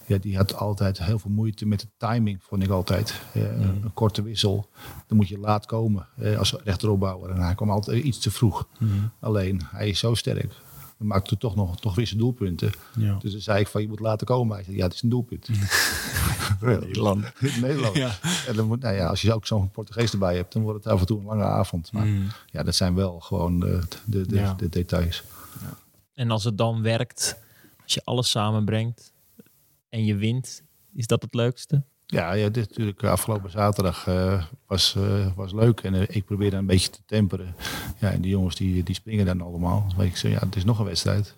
Speaker 5: ja, die had altijd heel veel moeite met de timing, vond ik altijd. Eh, Een korte wissel, dan moet je laat komen eh, als rechteropbouwer. En hij kwam altijd iets te vroeg. Alleen, hij is zo sterk. Dan maakte toch nog toch weer zijn doelpunten.
Speaker 2: Ja.
Speaker 5: Dus dan zei ik van, je moet laten komen. Hij zei, ja, het is een doelpunt.
Speaker 2: Nederland.
Speaker 5: Nederland.
Speaker 2: Ja.
Speaker 5: En dan moet, nou ja, als je ook zo'n Portugees erbij hebt, dan wordt het af en toe een lange avond. Maar ja, dat zijn wel gewoon de, de, de,
Speaker 2: Ja.
Speaker 5: de details.
Speaker 1: En als het dan werkt, als je alles samenbrengt en je wint, is dat het leukste?
Speaker 5: Ja, ja dit natuurlijk afgelopen zaterdag eh, was, eh, was leuk. En eh, ik probeerde een beetje te temperen. Ja, en die jongens die, die springen dan allemaal. Maar ik ja, het is nog een wedstrijd.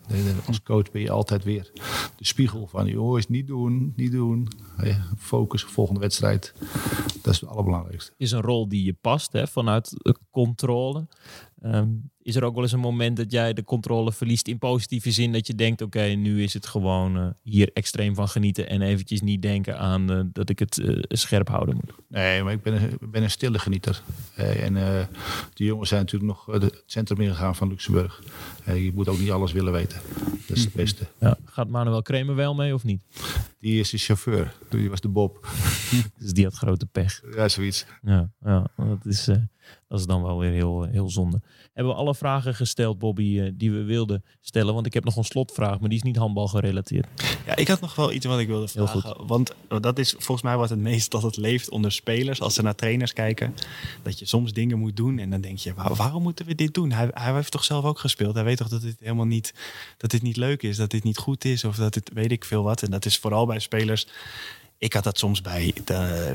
Speaker 5: Als coach ben je altijd weer de spiegel van... jongens, niet doen, niet doen. Focus, volgende wedstrijd. Dat is het allerbelangrijkste.
Speaker 1: is een rol die je past hè, vanuit controle. Ehm, is er ook wel eens een moment dat jij de controle verliest in positieve zin? Dat je denkt, oké, nu is het gewoon eh, hier extreem van genieten en eventjes niet denken aan eh, dat ik het eh, scherp houden moet.
Speaker 5: Nee, maar ik ben, een- ben een stille genieter. En die jongens zijn natuurlijk nog het centrum ingegaan van Luxemburg. Je moet ook niet alles willen weten. Dat is het beste.
Speaker 1: Ja, gaat Manuel Kremer wel mee of niet?
Speaker 5: Die is de chauffeur. Die was de Bob.
Speaker 1: Dus die had grote pech.
Speaker 5: Ja, zoiets.
Speaker 1: Ja, ja dat, is, dat is dan wel weer heel, heel zonde. Hebben we alle vragen gesteld, Bobby, eh, die we wilden stellen? Want ik heb nog een slotvraag, maar die is niet handbal gerelateerd.
Speaker 2: Ja, ik had nog wel iets wat ik wilde
Speaker 1: Heel
Speaker 2: vragen. Want dat is volgens mij wat het meest dat het leeft onder spelers. Als ze naar trainers kijken. Dat je soms dingen moet doen. En dan denk je, "Waar- waarom moeten we dit doen? Hij, hij heeft toch zelf ook gespeeld. Hij weet toch dat dit helemaal niet, dat dit niet leuk is. Dat dit niet goed is. Of dat dit weet ik veel wat. En dat is vooral bij spelers. Ik had dat soms bij,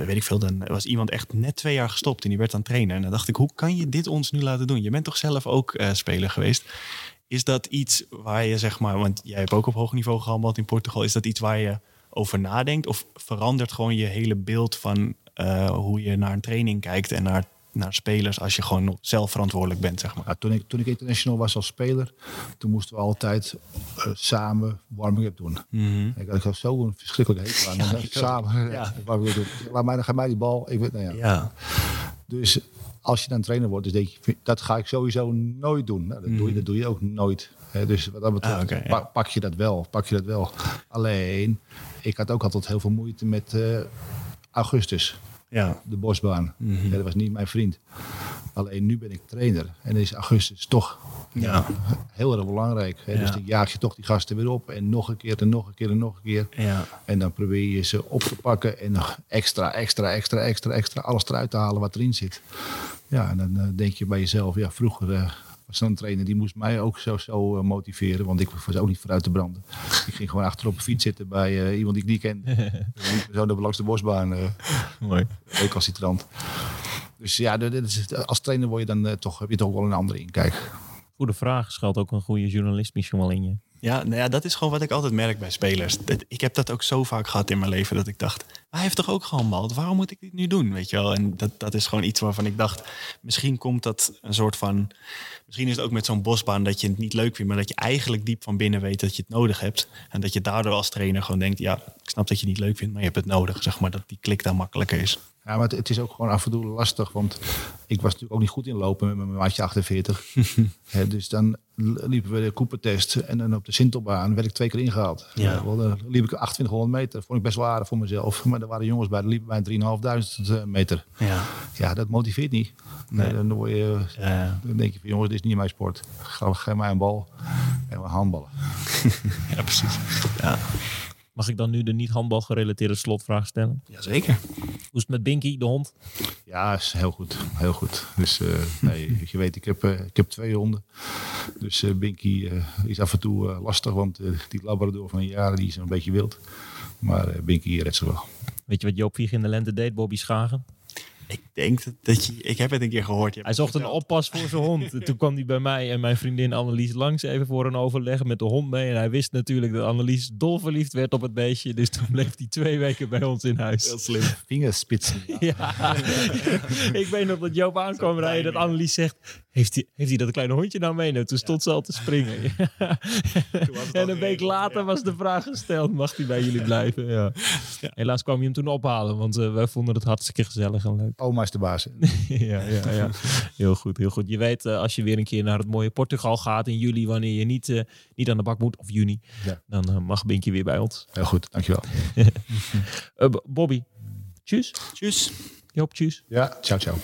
Speaker 2: weet ik veel, dan was iemand echt net twee jaar gestopt en die werd dan trainer. En dan dacht ik, hoe kan je dit ons nu laten doen? Je bent toch zelf ook eh, speler geweest? Is dat iets waar je, zeg maar, want jij hebt ook op hoog niveau gehandeld in Portugal, is dat iets waar je over nadenkt? Of verandert gewoon je hele beeld van eh, hoe je naar een training kijkt en naar, naar spelers als je gewoon zelf verantwoordelijk bent, zeg maar?
Speaker 5: Ja, toen, ik, toen ik international was als speler, toen moesten we altijd eh, samen warming-up doen. Ik had ik had zo een verschrikkelijke hekel aan. En, eh, samen
Speaker 2: Ja.
Speaker 5: warming-up doen. Laat mij, dan geef mij die bal. Ik weet, nou ja.
Speaker 2: Ja,
Speaker 5: Dus als je dan trainer wordt, dus denk je, dat ga ik sowieso nooit doen. Nou, dat, doe je, dat doe je ook nooit. Dus wat dat betreft
Speaker 2: Ah, ja.
Speaker 5: pak je dat wel. Pak je dat wel. Alleen, ik had ook altijd heel veel moeite met eh, Augustus,
Speaker 2: ja.
Speaker 5: de bosbaan. ja, dat was niet mijn vriend. Alleen nu ben ik trainer en is Augustus toch
Speaker 2: Ja.
Speaker 5: heel erg belangrijk. Hè? Dus dan jaag je toch die gasten weer op en nog een keer en nog een keer en nog een keer.
Speaker 2: Ja.
Speaker 5: En dan probeer je ze op te pakken en nog extra, extra, extra, extra, extra alles eruit te halen wat erin zit. Ja, en dan eh, denk je bij jezelf, ja, vroeger eh, was zo'n trainer die moest mij ook zo, zo eh, motiveren, want ik was ook niet vooruit te branden. Ik ging gewoon achter op een fiets zitten bij eh, iemand die ik niet kende. zo naar langs de bosbaan, eh
Speaker 1: Mooi.
Speaker 5: recalcitrant. Dus ja, als trainer word je dan toch, heb je toch wel een andere inkijk.
Speaker 1: Goede vraag. Schuilt ook een goede journalist misschien wel in je.
Speaker 2: Ja, nou ja, dat is gewoon wat ik altijd merk bij spelers. Dat- Ik heb dat ook zo vaak gehad in mijn leven dat ik dacht, "Maar hij heeft toch ook gehandbald? Waarom moet ik dit nu doen? Weet je wel? En dat, dat is gewoon iets waarvan ik dacht, misschien komt dat een soort van, misschien is het ook met zo'n bosbaan dat je het niet leuk vindt, maar dat je eigenlijk diep van binnen weet dat je het nodig hebt. En dat je daardoor als trainer gewoon denkt, ja, ik snap dat je het niet leuk vindt, maar je hebt het nodig. Zeg maar dat die klik dan makkelijker is.
Speaker 5: Ja, maar het, het is ook gewoon af en toe lastig, want ik was natuurlijk ook niet goed in lopen met mijn maatje 48. Hè, dus dan liepen we de Coopertest en dan op de Sintelbaan werd ik twee keer ingehaald.
Speaker 2: Ja.
Speaker 5: Wel, dan liep ik 2800 meter, vond ik best wel aardig voor mezelf. Maar er waren jongens bij, die liepen bij 3.500 meter.
Speaker 2: Ja,
Speaker 5: Ja, dat motiveert niet. Nee, dan, word je,
Speaker 2: ja,
Speaker 5: dan denk je van jongens, is niet mijn sport. Ga, geef mij een bal en we handballen.
Speaker 2: ja precies. Ja,
Speaker 1: Mag ik dan nu de niet handbal gerelateerde slotvraag stellen?
Speaker 2: Jazeker.
Speaker 1: Hoe is het met Binky, de hond?
Speaker 5: Ja, is heel goed. Heel goed. Dus eh, nee, je weet, ik heb, eh, ik heb twee honden. Dus eh Binky eh, is af en toe lastig, want die Labrador van jaren die is een beetje wild. Maar eh Binky redt ze wel.
Speaker 1: Weet je wat Joop Vieg in de lente deed, Bobby Schagen?
Speaker 2: Ik denk dat, dat je, ik heb het een keer gehoord.
Speaker 1: Hij zocht een oppas voor zijn hond. En Toen kwam hij bij mij en mijn vriendin Annelies langs even voor een overleg met de hond mee. En hij wist natuurlijk dat Annelies dolverliefd werd op het beestje. Dus toen bleef hij twee weken bij ons in huis.
Speaker 2: Heel slim.
Speaker 5: Vingerspitsen.
Speaker 1: Ja, ik weet nog dat Joop aankwam rijden. Dat Annelies zegt: heeft hij, heeft hij dat kleine hondje nou mee? Nou, toen stond ze al te springen. en een week later was de vraag gesteld, mag hij bij jullie blijven? Ja. Helaas kwam je hem toen ophalen, want eh, wij vonden het hartstikke gezellig en leuk.
Speaker 5: Oma is de baas.
Speaker 1: ja, ja, ja. Heel goed, heel goed. Je weet, eh, als je weer een keer naar het mooie Portugal gaat in juli, wanneer je niet, eh, niet aan de bak moet, of juni,
Speaker 5: Ja.
Speaker 1: dan mag Binkje weer bij ons.
Speaker 5: Heel goed, dankjewel.
Speaker 1: Eh, Bobby, tjus.
Speaker 2: Tjus.
Speaker 1: Joop, tjus.
Speaker 5: Ja, ciao ciao.